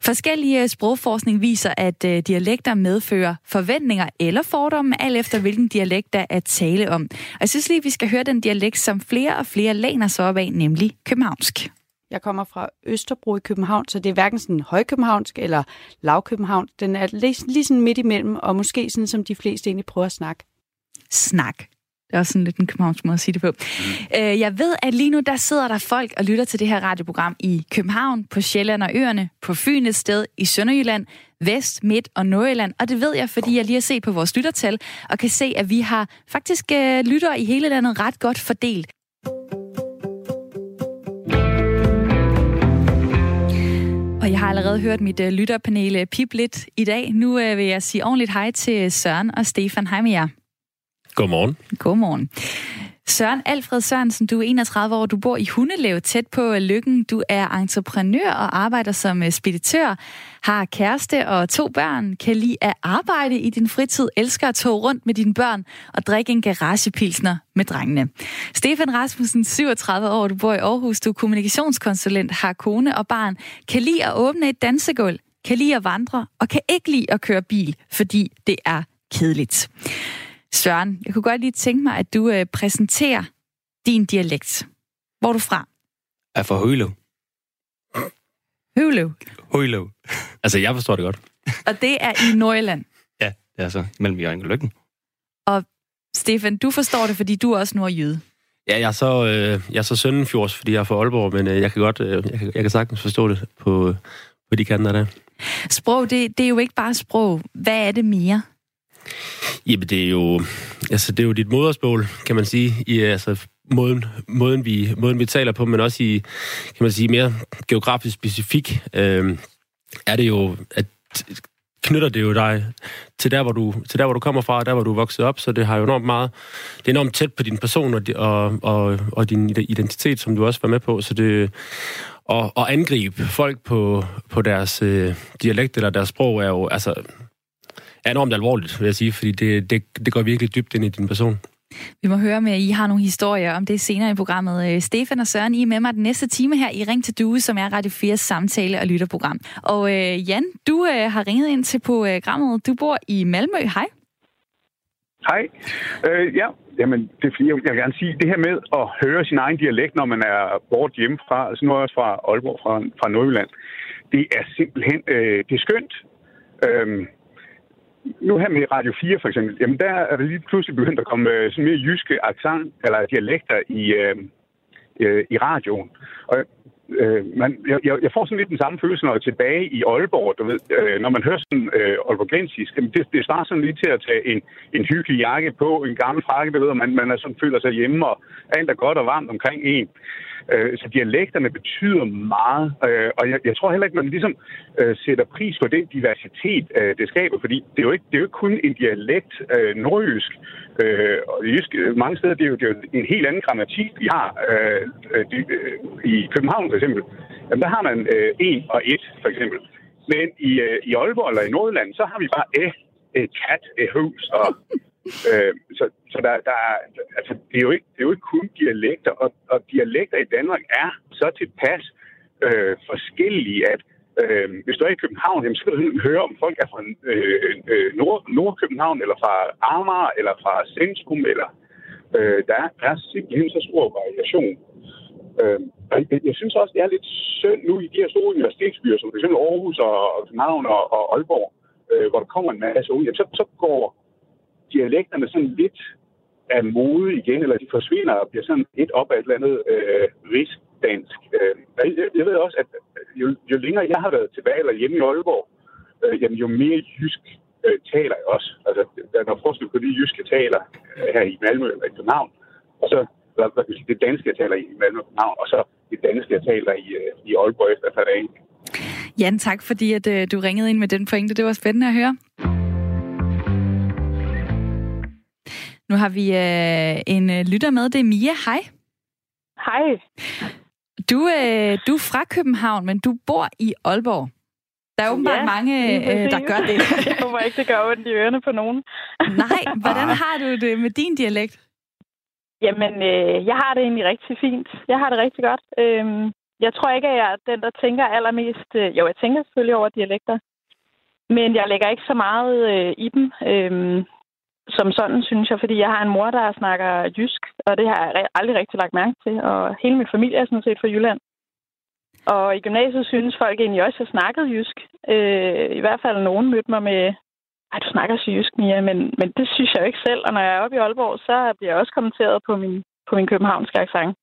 Forskellige sprogforskning viser, at øh, dialekter medfører forventninger eller fordomme, alt efter hvilken dialekt der er tale om. Og jeg synes lige, at vi skal høre den dialekt, som flere og flere læner sig op af, nemlig københavnsk. Jeg kommer fra Østerbro i København, så det er hverken sådan højkøbenhavnsk eller lavkøbenhavn. Den er lige, lige sådan midt imellem, og måske sådan, som de fleste egentlig prøver at snakke. Snak. Det er også sådan lidt en københavnsk måde at sige det på. Mm. Øh, jeg ved, at lige nu der sidder der folk og lytter til det her radioprogram i København, på Sjælland og Øerne, på Fyn et sted, i Sønderjylland, Vest, Midt og Nordjylland. Og det ved jeg, fordi jeg lige har set på vores lyttertal, og kan se, at vi har faktisk øh, lyttere i hele landet ret godt fordelt. Og jeg har allerede hørt mit uh, lytterpanel pip lidt i dag. Nu uh, vil jeg sige ordentligt hej til Søren og Stefan. Hej med jer. Godmorgen. Godmorgen. Søren Alfred Sørensen, du er 31 år, du bor i Hundelev tæt på Lykken. Du er entreprenør og arbejder som øh, speditør, har kæreste og to børn, kan lide at arbejde i din fritid, elsker at tage rundt med dine børn og drikke en garagepilsner med drengene. Stefan Rasmussen, 37 år, du bor i Aarhus, du er kommunikationskonsulent, har kone og barn, kan lide at åbne et dansegulv, kan lide at vandre og kan ikke lide at køre bil, fordi det er kedeligt. Søren, jeg kunne godt lige tænke mig, at du øh, præsenterer din dialekt. Hvor er du fra? Jeg er fra Højløv. Højløv? Højløv. Altså, jeg forstår det godt. Og det er i Nordjylland? ja, det er så mellem Jørgen og Lykken. Og Stefan, du forstår det, fordi du er også nordjyde. Ja, jeg er så, øh, jeg er så Søndenfjords, fordi jeg er fra Aalborg, men øh, jeg kan godt, øh, jeg, kan, jeg kan sagtens forstå det på, på de kanter der. Sprog, det, det er jo ikke bare sprog. Hvad er det mere? Jamen, det er jo, altså, det er jo dit modersmål, kan man sige, i altså, måden, måden, vi, måden, vi taler på, men også i, kan man sige, mere geografisk specifik, øh, er det jo, at knytter det jo dig til der, hvor du, til der, hvor du kommer fra, og der, hvor du er vokset op, så det har jo enormt meget, det er enormt tæt på din person og, og, og, og din identitet, som du også var med på, så det, og, og angribe folk på, på deres øh, dialekt eller deres sprog er jo, altså, er enormt alvorligt, vil jeg sige, fordi det, det, det går virkelig dybt ind i din person. Vi må høre med, at I har nogle historier om det senere i programmet. Øh, Stefan og Søren, I er med mig den næste time her i Ring til Due, som er Radio 4 samtale- og lytterprogram. Og øh, Jan, du øh, har ringet ind til programmet. Du bor i Malmø. Hej. Hej. Øh, ja, Jamen, det er fordi, jeg vil gerne sige, det her med at høre sin egen dialekt, når man er bort hjemmefra, altså nu er jeg også fra Aalborg, fra, fra Nordjylland, det er simpelthen, øh, det er skønt. Øhm, nu her med Radio 4 for eksempel, jamen der er det lige pludselig begyndt at komme øh, sådan mere jyske accent, eller dialekter i, øh, øh, i radioen. Og øh, man, jeg, jeg får sådan lidt den samme følelse, når jeg er tilbage i Aalborg, du ved, øh, når man hører sådan øh, aalborgensisk, det, det starter sådan lige til at tage en, en hyggelig jakke på, en gammel frakke, du ved, og man, man er sådan, føler sig hjemme, og alt er godt og varmt omkring en. Øh, så dialekterne betyder meget, øh, og jeg, jeg tror heller ikke, man ligesom øh, sætter pris på den diversitet, øh, det skaber, fordi det er jo ikke, det er jo ikke kun en dialekt, øh, nordjysk, øh, og jysk, øh, mange steder, det er, jo, det er jo en helt anden grammatik, vi har. Øh, øh, de, øh, I København for eksempel, jamen, der har man øh, en og et, for eksempel. Men i, øh, i Aalborg eller i Nordjylland, så har vi bare æ, et kat, et hus, og Øh, så så der, der er, altså, det, er jo ikke, det er jo ikke kun dialekter, og, og dialekter i Danmark er så tilpas øh, forskellige, at øh, hvis du er i København, jamen, så kan du høre, om folk er fra øh, øh, Nord, Nordkøbenhavn, eller fra Amager, eller fra Centrum, eller øh, der, er, der er simpelthen så stor variation. Øh, jeg, jeg synes også, det er lidt synd nu i de her store universitetsbyer, som f.eks. Aarhus og København og, og Aalborg, øh, hvor der kommer en masse unge, så, så går dialekterne sådan lidt af mode igen, eller de forsvinder og bliver sådan lidt op af et eller andet øh, rigsdansk. Øh, jeg, jeg ved også, at jo, jo længere jeg har været tilbage eller hjemme i Aalborg, øh, jamen, jo mere jysk øh, taler jeg også. Altså, der er forskel på de jyske taler øh, her i Malmø eller i København, og så eller, det danske, jeg taler i Malmø og København, og så det danske, jeg taler i, øh, i Aalborg efter et. Jan, tak fordi at, øh, du ringede ind med den pointe. Det var spændende at høre. Nu har vi øh, en øh, lytter med. Det er Mia. Hej. Hej. Du, øh, du er fra København, men du bor i Aalborg. Der er åbenbart ja, mange, øh, der gør det. Jeg håber ikke, det gør ondt i ørerne på nogen. Nej, hvordan har du det med din dialekt? Jamen, øh, jeg har det egentlig rigtig fint. Jeg har det rigtig godt. Øhm, jeg tror ikke, at jeg er den, der tænker allermest... Øh, jo, jeg tænker selvfølgelig over dialekter. Men jeg lægger ikke så meget øh, i dem. Øhm, som sådan, synes jeg, fordi jeg har en mor, der snakker jysk, og det har jeg aldrig rigtig lagt mærke til, og hele min familie er sådan set fra Jylland. Og i gymnasiet synes folk egentlig også, at jeg snakkede jysk. Øh, I hvert fald nogen mødte mig med, ej, du snakker så jysk, Mia, men, men det synes jeg jo ikke selv. Og når jeg er oppe i Aalborg, så bliver jeg også kommenteret på min, på min københavnske accent.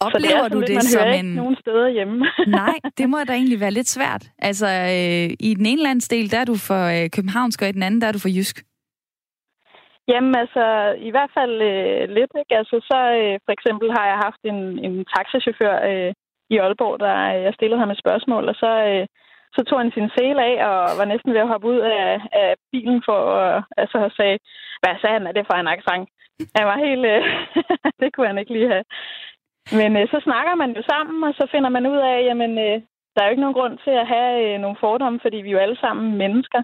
Oplever så det du lidt, det man som en... Ikke nogen steder hjemme. Nej, det må da egentlig være lidt svært. Altså, øh, i den ene landsdel, der er du for øh, københavnsk, og i den anden, der er du for jysk. Jamen altså, i hvert fald øh, lidt. Ikke? Altså, så øh, for eksempel har jeg haft en, en taxachauffør øh, i Aalborg, der øh, jeg stillede ham et spørgsmål, og så, øh, så tog han sin sele af og var næsten ved at hoppe ud af, af bilen for at altså, sige, hvad sagde han, er det for en accent? Han var helt... Øh, det kunne han ikke lige have. Men øh, så snakker man jo sammen, og så finder man ud af, jamen, øh, der er jo ikke nogen grund til at have øh, nogle fordomme, fordi vi er jo alle sammen mennesker.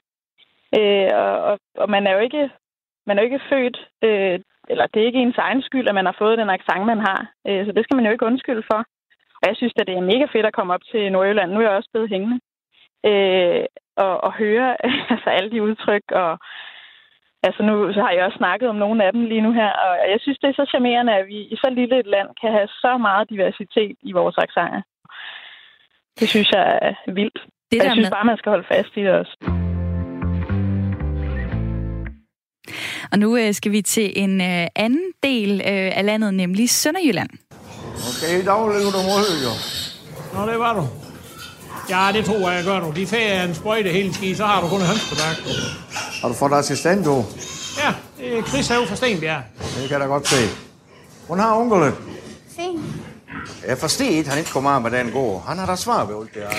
Øh, og, og, og man er jo ikke man er jo ikke født, øh, eller det er ikke ens egen skyld, at man har fået den accent, man har. Øh, så det skal man jo ikke undskylde for. Og jeg synes at det er mega fedt at komme op til Nordjylland. Nu er jeg også blevet hængende. Øh, og, og høre altså, alle de udtryk. Og, altså nu så har jeg også snakket om nogle af dem lige nu her. Og jeg synes, det er så charmerende, at vi i så lille et land kan have så meget diversitet i vores accenter. Det synes jeg er vildt. Det der jeg synes med... bare, man skal holde fast i det også. Og nu øh, skal vi til en øh, anden del øh, af landet, nemlig Sønderjylland. Okay, i dag ligger du mod, jo. Nå, det var du. Ja, det tror jeg, jeg gør du. De får en sprøjte hele ski, så har du kun høns på dag. Har du fået assistent, du? Ja, det er Chris Have fra Stenbjerg. Det kan jeg da godt se. Hvordan har onkelen? Fint. Jeg forstår ikke, han ikke kommer af med den går. Han har da svar ved alt det her.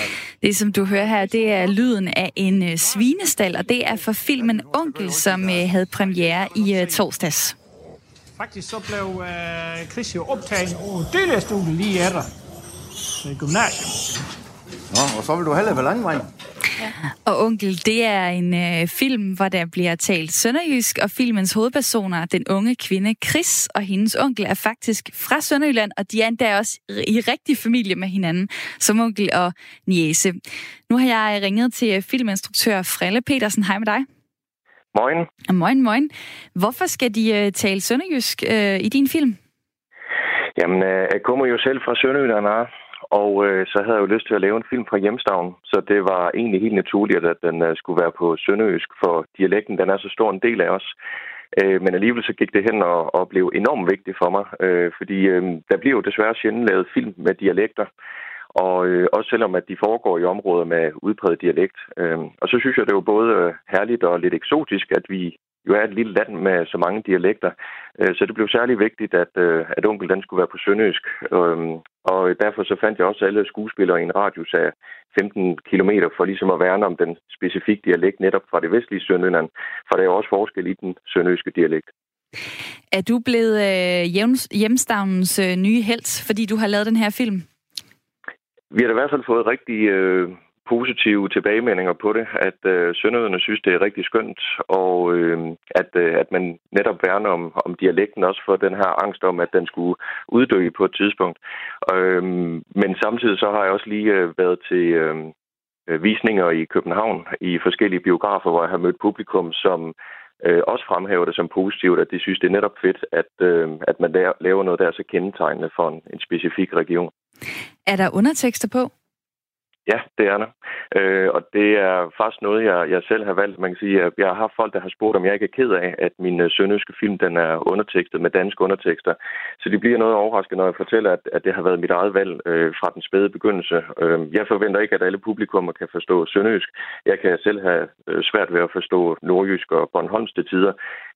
Det, som du hører her, det er lyden af en uh, svinestal, og det er fra filmen Onkel, som uh, havde premiere i uh, torsdags. Faktisk så blev uh, Chris jo optaget over delestudie lige efter gymnasium. Nå, og så vil du hellere være Og Onkel, det er en øh, film, hvor der bliver talt sønderjysk, og filmens hovedpersoner, den unge kvinde Chris og hendes onkel, er faktisk fra Sønderjylland, og de er endda også i rigtig familie med hinanden, som onkel og niese. Nu har jeg ringet til filminstruktør Frelle Petersen. Hej med dig. Moin. Moin, moin. Hvorfor skal de uh, tale sønderjysk uh, i din film? Jamen, øh, jeg kommer jo selv fra Sønderjylland, og øh, så havde jeg jo lyst til at lave en film fra hjemstavn, så det var egentlig helt naturligt, at den øh, skulle være på sønderøsk, for dialekten den er så stor en del af os. Øh, men alligevel så gik det hen og, og blev enormt vigtigt for mig, øh, fordi øh, der bliver jo desværre sjældent lavet film med dialekter, og øh, også selvom at de foregår i områder med udpræget dialekt. Øh, og så synes jeg, det er jo både øh, herligt og lidt eksotisk, at vi jo er et lille land med så mange dialekter. Øh, så det blev særlig vigtigt, at, øh, at onkel den skulle være på sønderjysk. Øhm, og derfor så fandt jeg også alle skuespillere i en radius af 15 km for ligesom at værne om den specifikke dialekt netop fra det vestlige Sønderjylland. For der er jo også forskel i den sønderjyske dialekt. Er du blevet øh, øh, nye held, fordi du har lavet den her film? Vi har i hvert fald fået rigtig øh, positive tilbagemeldinger på det, at øh, sønderne synes, det er rigtig skønt, og øh, at, øh, at man netop værner om, om dialekten også for den her angst om, at den skulle uddø på et tidspunkt. Øh, men samtidig så har jeg også lige øh, været til øhm, øh, visninger i København i forskellige biografer, hvor jeg har mødt publikum, som øh, også fremhæver det som positivt, at de synes, det er netop fedt, at, øh, at man laver noget, der er så kendetegnende for en, en specifik region. Er der undertekster på? Ja, det er der. Øh, og det er faktisk noget, jeg, jeg selv har valgt. Man kan sige, at jeg har haft folk, der har spurgt, om jeg ikke er ked af, at min øh, sønderjyske film den er undertekstet med danske undertekster. Så det bliver noget overraskende, når jeg fortæller, at, at det har været mit eget valg øh, fra den spæde begyndelse. Øh, jeg forventer ikke, at alle publikummer kan forstå sønderjysk. Jeg kan selv have øh, svært ved at forstå nordjysk og Bornholms til tider.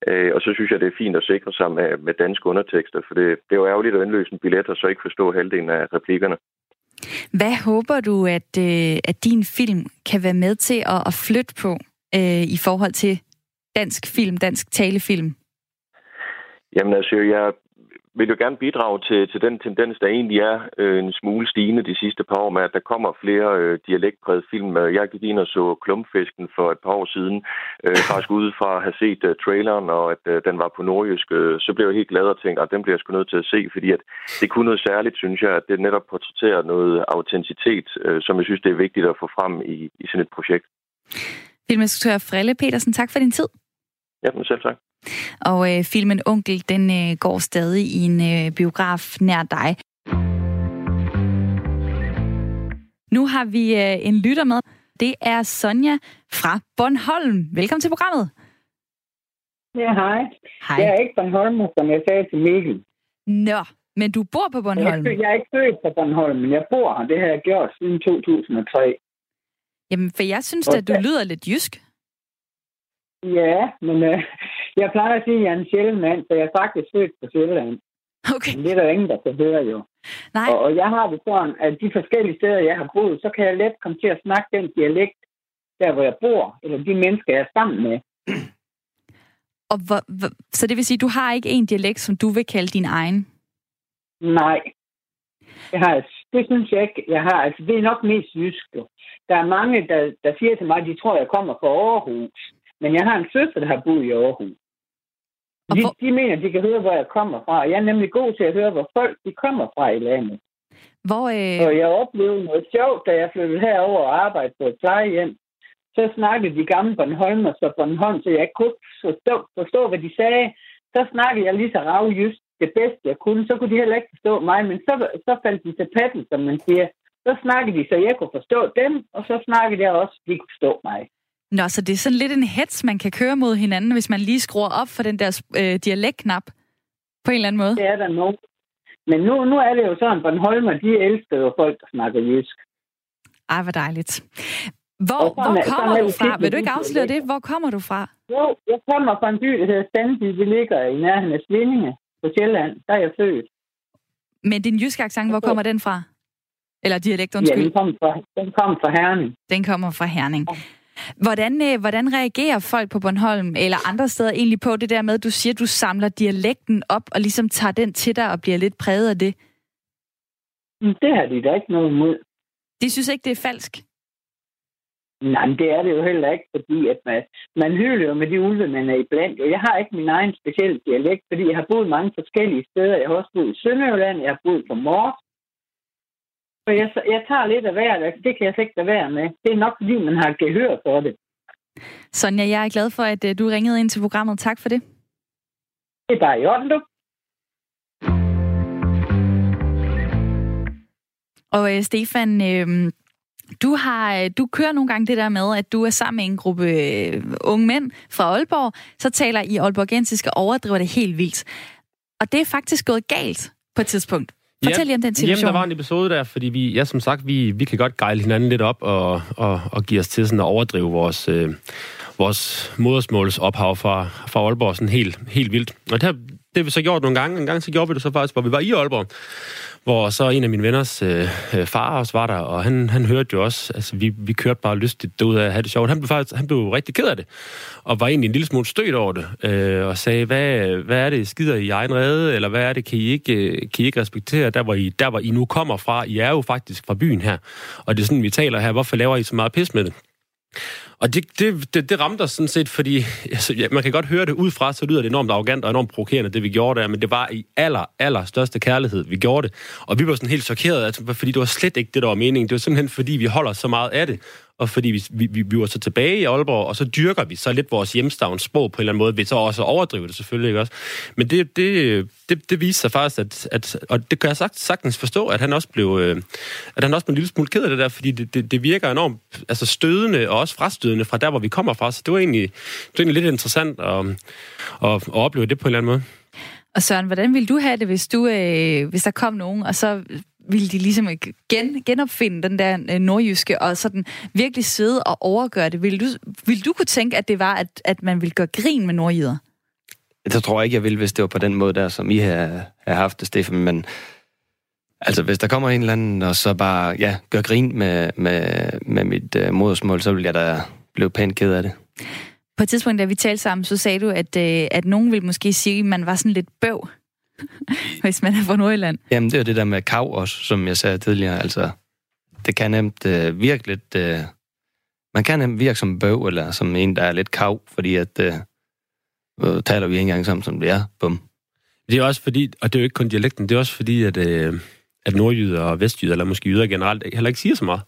Øh, og så synes jeg, det er fint at sikre sig med, med danske undertekster, for det, det er jo ærgerligt at indløse en billet og så ikke forstå halvdelen af replikkerne. Hvad håber du, at, øh, at din film kan være med til at, at flytte på øh, i forhold til dansk film, dansk talefilm? Jamen altså, jeg vil jo gerne bidrage til, til den tendens, der egentlig er øh, en smule stigende de sidste par år med, at der kommer flere øh, dialektpræget film. Øh, jeg gik ind og så Klumpfisken for et par år siden, øh, faktisk ude fra at have set øh, traileren, og at øh, den var på nordjysk, øh, så blev jeg helt glad og tænkte, at den bliver jeg sgu nødt til at se, fordi at det kunne noget særligt, synes jeg, at det netop portrætterer noget autenticitet, øh, som jeg synes, det er vigtigt at få frem i, i sådan et projekt. Filminstruktør Frelle Petersen, tak for din tid. Ja, men selv tak. Og øh, filmen Onkel, den øh, går stadig i en øh, biograf nær dig. Nu har vi øh, en lytter med. Det er Sonja fra Bornholm. Velkommen til programmet. Ja, hej. Hej. Jeg er ikke Bornholm, som jeg sagde til Mikkel. Nå, men du bor på Bornholm? Jeg, jeg er ikke født på Bornholm, men jeg bor her. Det har jeg gjort siden 2003. Jamen, for jeg synes at du lyder lidt jysk. Ja, men øh, jeg plejer at sige, at jeg er en sjælden mand, så jeg er faktisk født på Sjælland. Okay. Men det er der ingen, der kan høre jo. Nej. Og, og jeg har det sådan, at de forskellige steder, jeg har boet, så kan jeg let komme til at snakke den dialekt, der hvor jeg bor, eller de mennesker, jeg er sammen med. Og hvor, hvor, så det vil sige, at du har ikke en dialekt, som du vil kalde din egen? Nej. Jeg har, det synes jeg ikke, jeg har. Altså, det er nok mest jysk. Der er mange, der, der siger til mig, at de tror, at jeg kommer fra Aarhus. Men jeg har en søster, der har boet i Aarhus. De, hvor... de mener, de kan høre, hvor jeg kommer fra. Jeg er nemlig god til at høre, hvor folk de kommer fra i landet. Hvor, øh... Og jeg oplevede noget sjovt, da jeg flyttede herover og arbejdede på et plejehjem. Så snakkede de gamle Bornholmer så Bornholm, så jeg kunne forstå, forstå, hvad de sagde. Så snakkede jeg lige så ravjyst det bedste, jeg kunne. Så kunne de heller ikke forstå mig, men så, så faldt de til patten, som man siger. Så snakkede de, så jeg kunne forstå dem, og så snakkede jeg også, de kunne forstå mig. Nå, så det er sådan lidt en hets, man kan køre mod hinanden, hvis man lige skruer op for den der øh, dialektknap på en eller anden måde. Det er der nogen. Men nu, nu er det jo sådan, Bornholmer, de elsker jo folk, der snakker jysk. Ej, hvor dejligt. Hvor, hvor kommer du fra? Vil du ikke afsløre det? Hvor kommer du fra? Jo, jeg kommer fra en by, der hedder Standby. Det ligger i nærheden af Svindinge på Sjælland. Der er jeg født. Men din jyske accent, hvor kommer den fra? Eller dialekt, undskyld. Ja, den kommer fra, den kommer fra Herning. Den kommer fra Herning. Hvordan, øh, hvordan reagerer folk på Bornholm eller andre steder egentlig på det der med, at du siger, at du samler dialekten op og ligesom tager den til dig og bliver lidt præget af det? Det har de da ikke noget imod. De synes ikke, det er falsk? Nej, men det er det jo heller ikke, fordi at man, man hylder jo med de ulve, man er iblandt. Og jeg har ikke min egen specielle dialekt, fordi jeg har boet mange forskellige steder. Jeg har også boet i Sønderjylland, jeg har boet på Mors, så jeg, jeg tager lidt af hver, det kan jeg slet ikke være med. Det er nok, fordi man har gehør for det. Sonja, jeg er glad for, at øh, du ringede ind til programmet. Tak for det. Det er bare i orden, du. Og øh, Stefan, øh, du har øh, du kører nogle gange det der med, at du er sammen med en gruppe øh, unge mænd fra Aalborg, så taler I Aalborgensisk og overdriver det helt vildt. Og det er faktisk gået galt på et tidspunkt. Fortæl lige om den situation. Jamen, der var en episode der, fordi vi, ja, som sagt, vi, vi kan godt gejle hinanden lidt op og, og, og give os til sådan at overdrive vores, øh, vores modersmålsophav fra, fra Aalborg sådan helt, helt vildt. Og det har, det har vi så gjort nogle gange. En gang så gjorde vi det så faktisk, hvor vi var i Aalborg hvor så en af mine venners øh, øh, far også var der, og han, han hørte jo også, altså vi, vi kørte bare lystigt ud af at have det sjovt. Han blev faktisk han blev rigtig ked af det, og var egentlig en lille smule stødt over det, øh, og sagde, hvad, hvad er det, skider I egen redde, eller hvad er det, kan I ikke, øh, kan I ikke respektere, der hvor, I, der hvor I nu kommer fra, I er jo faktisk fra byen her, og det er sådan, vi taler her, hvorfor laver I så meget pis med det? Og det, det, det, det ramte os sådan set, fordi altså, ja, man kan godt høre det udefra, så lyder det enormt arrogant og enormt provokerende, det vi gjorde der, men det var i aller, aller største kærlighed, vi gjorde det. Og vi var sådan helt chokerede, altså, fordi det var slet ikke det, der var meningen. Det var simpelthen, fordi vi holder så meget af det og fordi vi, vi, vi var så tilbage i Aalborg, og så dyrker vi så lidt vores hjemstavns sprog på en eller anden måde, ved så også overdrive det selvfølgelig, ikke også? Men det, det, det, det viser sig faktisk, at, at, og det kan jeg sagt, sagtens forstå, at han også blev, øh, at han også blev en lille smule ked af det der, fordi det, det, det virker enormt altså stødende, og også frastødende fra der, hvor vi kommer fra, så det var egentlig, det var egentlig lidt interessant at, at, at opleve det på en eller anden måde. Og Søren, hvordan ville du have det, hvis, du, øh, hvis der kom nogen, og så ville de ligesom gen, genopfinde den der øh, nordjyske, og sådan virkelig sidde og overgøre det. Vil du, vil du kunne tænke, at det var, at, at man ville gøre grin med nordjyder? Det tror jeg ikke, jeg vil, hvis det var på den måde der, som I har, har haft det, Stefan. Men altså, hvis der kommer en eller anden, og så bare, ja, gør grin med, med, med mit uh, modersmål, så vil jeg da blive pænt ked af det. På et tidspunkt, da vi talte sammen, så sagde du, at, uh, at nogen vil måske sige, at man var sådan lidt bøv. hvis man er fra Nordjylland. Jamen, det er det der med kav også, som jeg sagde tidligere. Altså, det kan nemt øh, virke lidt... Øh, man kan nemt virke som bøv, eller som en, der er lidt kav, fordi at... Øh, øh, taler vi ikke engang sammen, som det er. Bum. Det er også fordi, og det er jo ikke kun dialekten, det er også fordi, at, øh, at nordjyder og vestjyder, eller måske jyder generelt, heller ikke siger så meget.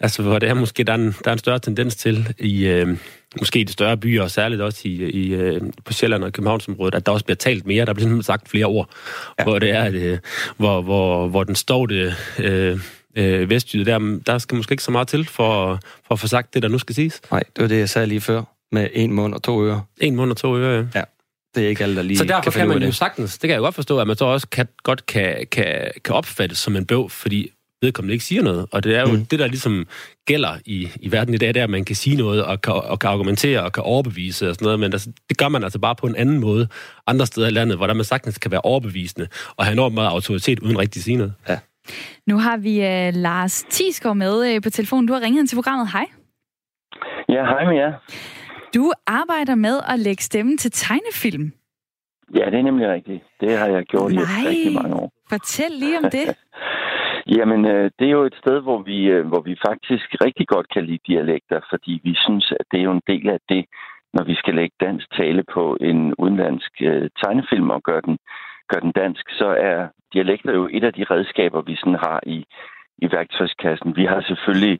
Altså, hvor det er måske, der er en, der er en større tendens til i... Øh, måske i de større byer, og særligt også i, i, øh, på Sjælland og Københavnsområdet, at der også bliver talt mere. Der bliver simpelthen sagt flere ord, ja. hvor det er, at, øh, hvor, hvor, hvor den står det øh, øh, vestjyde, der, der skal måske ikke så meget til for, for at få sagt det, der nu skal siges. Nej, det var det, jeg sagde lige før, med en mund og to ører. En mund og to ører, ja. ja. Det er ikke alle, der lige Så derfor kan, kan man jo det. sagtens, det kan jeg godt forstå, at man så også kan, godt kan, kan, kan opfattes som en bøv, fordi vedkommende ikke siger noget. Og det er jo mm. det, der ligesom gælder i, i verden i dag, det er, at man kan sige noget og kan, og kan argumentere og kan overbevise og sådan noget, men altså, det gør man altså bare på en anden måde andre steder i landet, hvor der man sagtens kan være overbevisende og have enormt meget autoritet uden rigtig at sige noget. Ja. Nu har vi uh, Lars Tisgaard med uh, på telefonen. Du har ringet ind til programmet. Hej. Ja, hej med jer. Du arbejder med at lægge stemme til tegnefilm. Ja, det er nemlig rigtigt. Det har jeg gjort Nej. i rigtig mange år. Fortæl lige om det. Jamen, øh, det er jo et sted, hvor vi, øh, hvor vi faktisk rigtig godt kan lide dialekter, fordi vi synes, at det er jo en del af det, når vi skal lægge dansk tale på en udenlandsk øh, tegnefilm og gøre den, gør den dansk, så er dialekter jo et af de redskaber, vi sådan har i, i værktøjskassen. Vi har selvfølgelig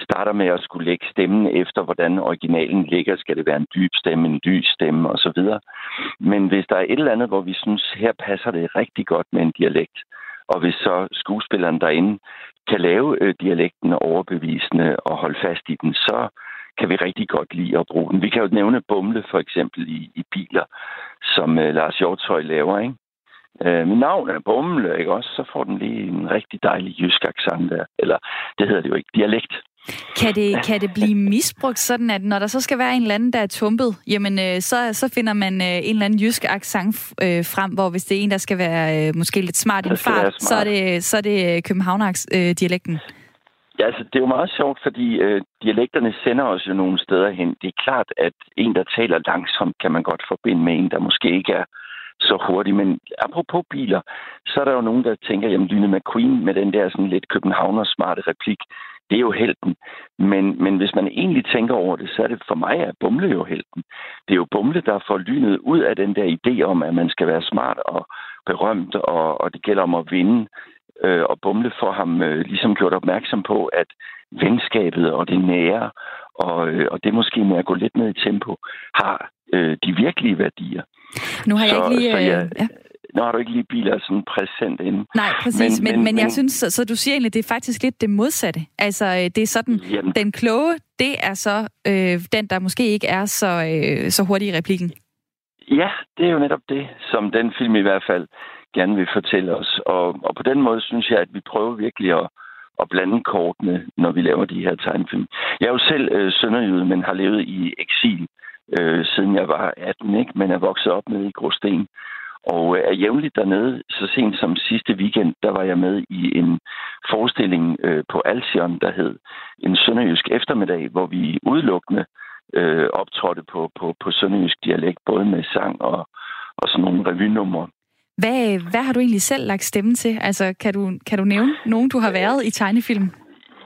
starter med at skulle lægge stemmen efter, hvordan originalen ligger. Skal det være en dyb stemme, en dyb stemme osv. Men hvis der er et eller andet, hvor vi synes, her passer det rigtig godt med en dialekt, og hvis så skuespilleren derinde kan lave øh, dialekten overbevisende og holde fast i den, så kan vi rigtig godt lide at bruge den. Vi kan jo nævne Bumle for eksempel i, i biler, som øh, Lars Hjortøj laver, ikke? Øh, mit navn er Bumle, ikke også? Så får den lige en rigtig dejlig jysk accent der. Eller, det hedder det jo ikke, dialekt. Kan det, kan det blive misbrugt sådan, at når der så skal være en eller anden, der er tumpet, jamen øh, så, så finder man øh, en eller anden jysk accent øh, frem, hvor hvis det er en, der skal være øh, måske lidt smart i en fart, så er det, så er det Københavner-dialekten. Ja, altså, det er jo meget sjovt, fordi øh, dialekterne sender os jo nogle steder hen. Det er klart, at en, der taler langsomt, kan man godt forbinde med en, der måske ikke er så hurtigt. Men apropos biler, så er der jo nogen, der tænker, jamen Lyne McQueen med den der sådan lidt københavner smarte replik, det er jo helten. Men, men hvis man egentlig tænker over det, så er det for mig, at Bumle jo helten. Det er jo Bumle, der får lynet ud af den der idé om, at man skal være smart og berømt, og, og det gælder om at vinde. Øh, og Bumle får ham øh, ligesom gjort opmærksom på, at venskabet og det nære og, øh, og det måske med at gå lidt ned i tempo, har øh, de virkelige værdier. Nu har jeg så, ikke lige... Så jeg, øh, ja. Nu har du ikke lige biler sådan præsent inde. Nej, præcis. Men, men, men, men jeg synes, så, så du siger egentlig, det er faktisk lidt det modsatte. Altså, øh, det er sådan, jamen. den kloge, det er så øh, den, der måske ikke er så, øh, så hurtig i replikken. Ja, det er jo netop det, som den film i hvert fald gerne vil fortælle os. Og, og på den måde synes jeg, at vi prøver virkelig at, at blande kortene, når vi laver de her tegnefilm. Jeg er jo selv øh, sønderjyde, men har levet i eksil øh, siden jeg var 18, ikke? men er vokset op med i Gråsten. Og øh, er jævnligt dernede. Så sent som sidste weekend, der var jeg med i en forestilling øh, på Alsion, der hed En Sønderjysk Eftermiddag, hvor vi udelukkende øh, optrådte på, på, på sønderjysk dialekt, både med sang og, og sådan nogle revynumre. Hvad, hvad har du egentlig selv lagt stemme til? Altså, kan du, kan du nævne nogen, du har været i tegnefilm?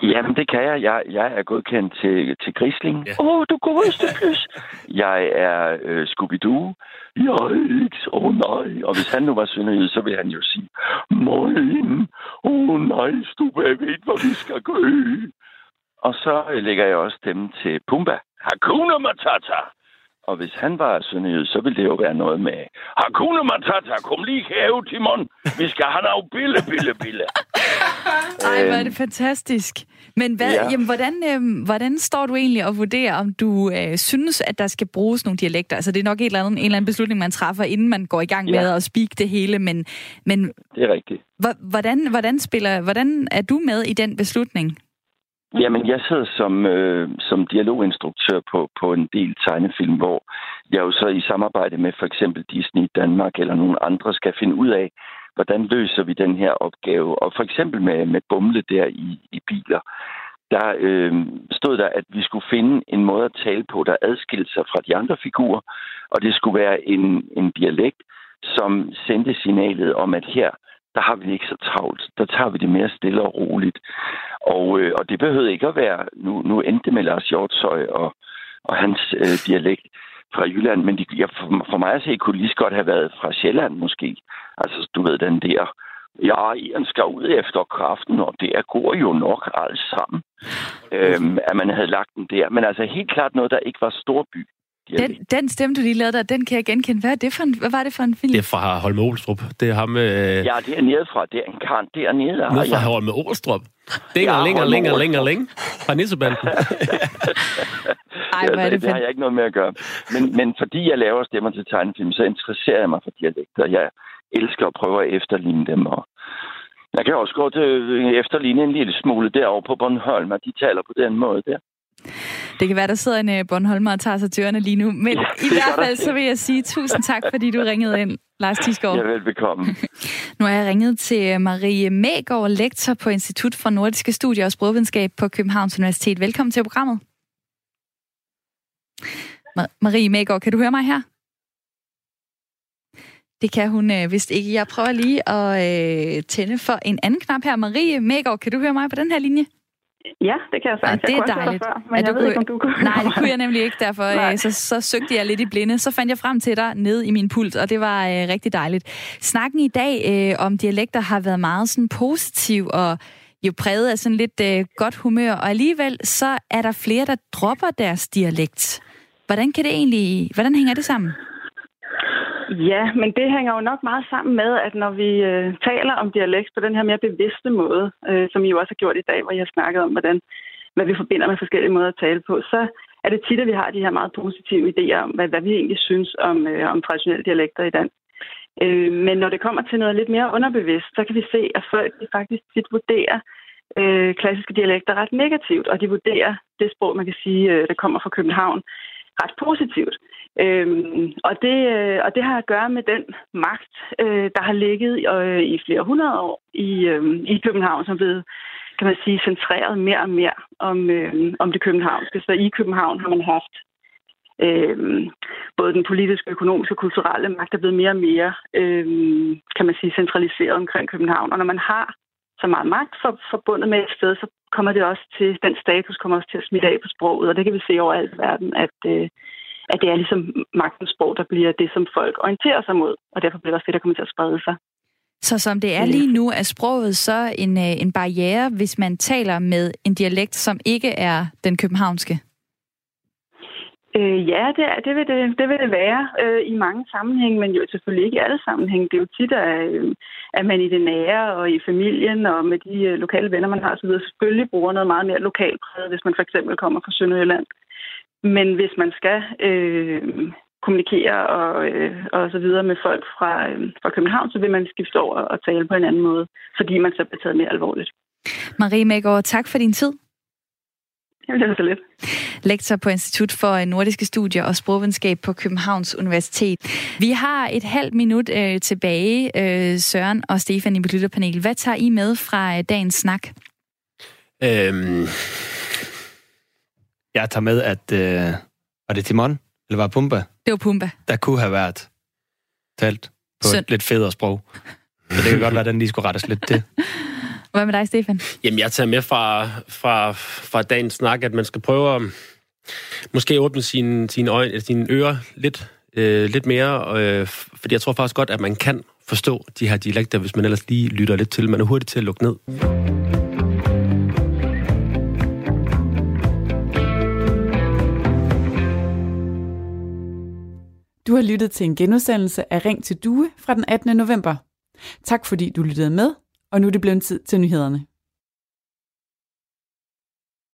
Jamen, det kan jeg. Jeg, jeg er godkendt til, til Grisling. Åh, ja. oh, du godeste plus. jeg er øh, Scooby-Doo. Jeg ikke så oh, nej. Og hvis han nu var sønderjyd, så vil han jo sige, Moin, åh oh, nej, du ved, hvor vi skal gå. Og så øh, lægger jeg også stemme til Pumba. Hakuna Matata. Og hvis han var sønderjyd, så ville det jo være noget med Hakuna Matata, kom lige her, Timon. Vi skal have noget bille, bille, bille. Ej, hvor er det fantastisk. Men hvad, ja. jamen, hvordan, øh, hvordan står du egentlig og vurderer, om du øh, synes, at der skal bruges nogle dialekter? Altså, det er nok en eller anden, en eller anden beslutning, man træffer, inden man går i gang med ja. at speak det hele, men... men det er rigtigt. Hvordan, hvordan, spiller, hvordan er du med i den beslutning? Jamen, jeg sidder som, øh, som dialoginstruktør på, på en del tegnefilm, hvor jeg jo så i samarbejde med for eksempel Disney Danmark eller nogle andre skal finde ud af, hvordan løser vi den her opgave. Og for eksempel med, med Bumle der i, i biler, der øh, stod der, at vi skulle finde en måde at tale på, der adskilte sig fra de andre figurer, og det skulle være en, en dialekt, som sendte signalet om, at her der har vi det ikke så travlt. Der tager vi det mere stille og roligt. Og, øh, og det behøvede ikke at være... Nu, nu endte det med Lars Hjortshøj og, og hans øh, dialekt fra Jylland, men de, ja, for, for mig at se, kunne lige så godt have været fra Sjælland måske. Altså, du ved, den der... Ja, en skal ud efter kraften, og det går jo nok alt sammen. Øhm, at man havde lagt den der. Men altså helt klart noget, der ikke var storby. Den, den stemme, du lige lavede der, den kan jeg genkende. Hvad, er det for en, hvad var det for en film? Det er fra Holme Olstrup. Det er ham... Øh... Ja, det er nede fra. Det er en kant dernede. Nede fra ja. Holme Olstrup. Længere, ja, længere, længere, længere, længere. Fra Nissebanden. Ej, hvad er det, det har jeg ikke noget med at gøre. Men, men fordi jeg laver stemmer til tegnefilm, så interesserer jeg mig for dialekter. Jeg elsker at prøve at efterligne dem. Og jeg kan også gå til efterligne en lille smule derovre på Bornholm, og de taler på den måde der. Det kan være, der sidder en uh, Bornholmer og tager sig til ørerne lige nu. Men i hvert fald så vil jeg sige tusind tak, fordi du ringede ind, Lars Tisgaard. Ja, velbekomme. nu har jeg ringet til Marie Mægaard, lektor på Institut for Nordiske Studier og Sprogvidenskab på Københavns Universitet. Velkommen til programmet. Marie Mægaard, kan du høre mig her? Det kan hun øh, vist ikke. Jeg prøver lige at øh, tænde for en anden knap her. Marie Mægaard, kan du høre mig på den her linje? Ja, det kan jeg sagtens. Ja, det er dejligt. Før, men jeg ved kunne... ikke, om du kunne Nej, det kunne jeg nemlig ikke, derfor øh, så, så søgte jeg lidt i blinde. Så fandt jeg frem til dig ned i min pult, og det var øh, rigtig dejligt. Snakken i dag øh, om dialekter har været meget sådan positiv og jo præget af sådan lidt øh, godt humør, og alligevel så er der flere, der dropper deres dialekt. Hvordan kan det egentlig, hvordan hænger det sammen? Ja, men det hænger jo nok meget sammen med, at når vi øh, taler om dialekt på den her mere bevidste måde, øh, som I jo også har gjort i dag, hvor jeg har snakket om, hvordan, hvad vi forbinder med forskellige måder at tale på, så er det tit, at vi har de her meget positive idéer om, hvad, hvad vi egentlig synes om, øh, om traditionelle dialekter i dansk. Øh, men når det kommer til noget lidt mere underbevidst, så kan vi se, at folk faktisk tit vurderer øh, klassiske dialekter ret negativt, og de vurderer det sprog, man kan sige, øh, der kommer fra København, ret positivt. Øhm, og, det, øh, og det har at gøre med den magt, øh, der har ligget øh, i flere hundrede år i, øh, i København, som er blevet kan man sige, centreret mere og mere om, øh, om det københavnske. Så i København har man haft øh, både den politiske, økonomiske og kulturelle magt er blevet mere og mere, øh, kan man sige, centraliseret omkring København. Og når man har så meget magt for, forbundet med et sted, så kommer det også til, den status kommer også til at smitte af på sproget, og det kan vi se overalt i verden, at, øh, at det er ligesom magtens sprog, der bliver det, som folk orienterer sig mod, og derfor bliver det også det, der kommer til at sprede sig. Så som det er lige nu, er sproget så en, øh, en barriere, hvis man taler med en dialekt, som ikke er den københavnske? Øh, ja, det, er, det, vil det, det vil det være øh, i mange sammenhænge, men jo selvfølgelig ikke i alle sammenhænge. Det er jo tit, at, øh, at man i det nære og i familien og med de øh, lokale venner, man har osv., selvfølgelig bruger noget meget mere lokalpræget, hvis man for eksempel kommer fra Sønderjylland. Men hvis man skal øh, kommunikere og, øh, og så videre med folk fra, øh, fra København, så vil man skifte over og tale på en anden måde, fordi man så bliver taget mere alvorligt. Marie Mægaard, tak for din tid. Jamen, det var så lidt. Lektor på Institut for Nordiske Studier og Sprogvidenskab på Københavns Universitet. Vi har et halvt minut øh, tilbage, øh, Søren og Stefan i mit lytterpanel. Hvad tager I med fra øh, dagens snak? Øhm, jeg tager med, at... Øh, var det Timon? Eller var det Pumba? Det var Pumba. Der kunne have været talt på Søn. et lidt federe sprog. Så det kan godt være, at den lige skulle rettes lidt til. Hvad med dig, Stefan? Jamen, jeg tager med fra, fra, fra dagens snak, at man skal prøve at måske åbne sine, sine, øjne, sine ører lidt, øh, lidt mere, øh, fordi jeg tror faktisk godt, at man kan forstå de her dialekter, hvis man ellers lige lytter lidt til. Man er hurtigt til at lukke ned. Du har lyttet til en genudsendelse af Ring til Due fra den 18. november. Tak fordi du lyttede med, og nu er det blevet tid til nyhederne.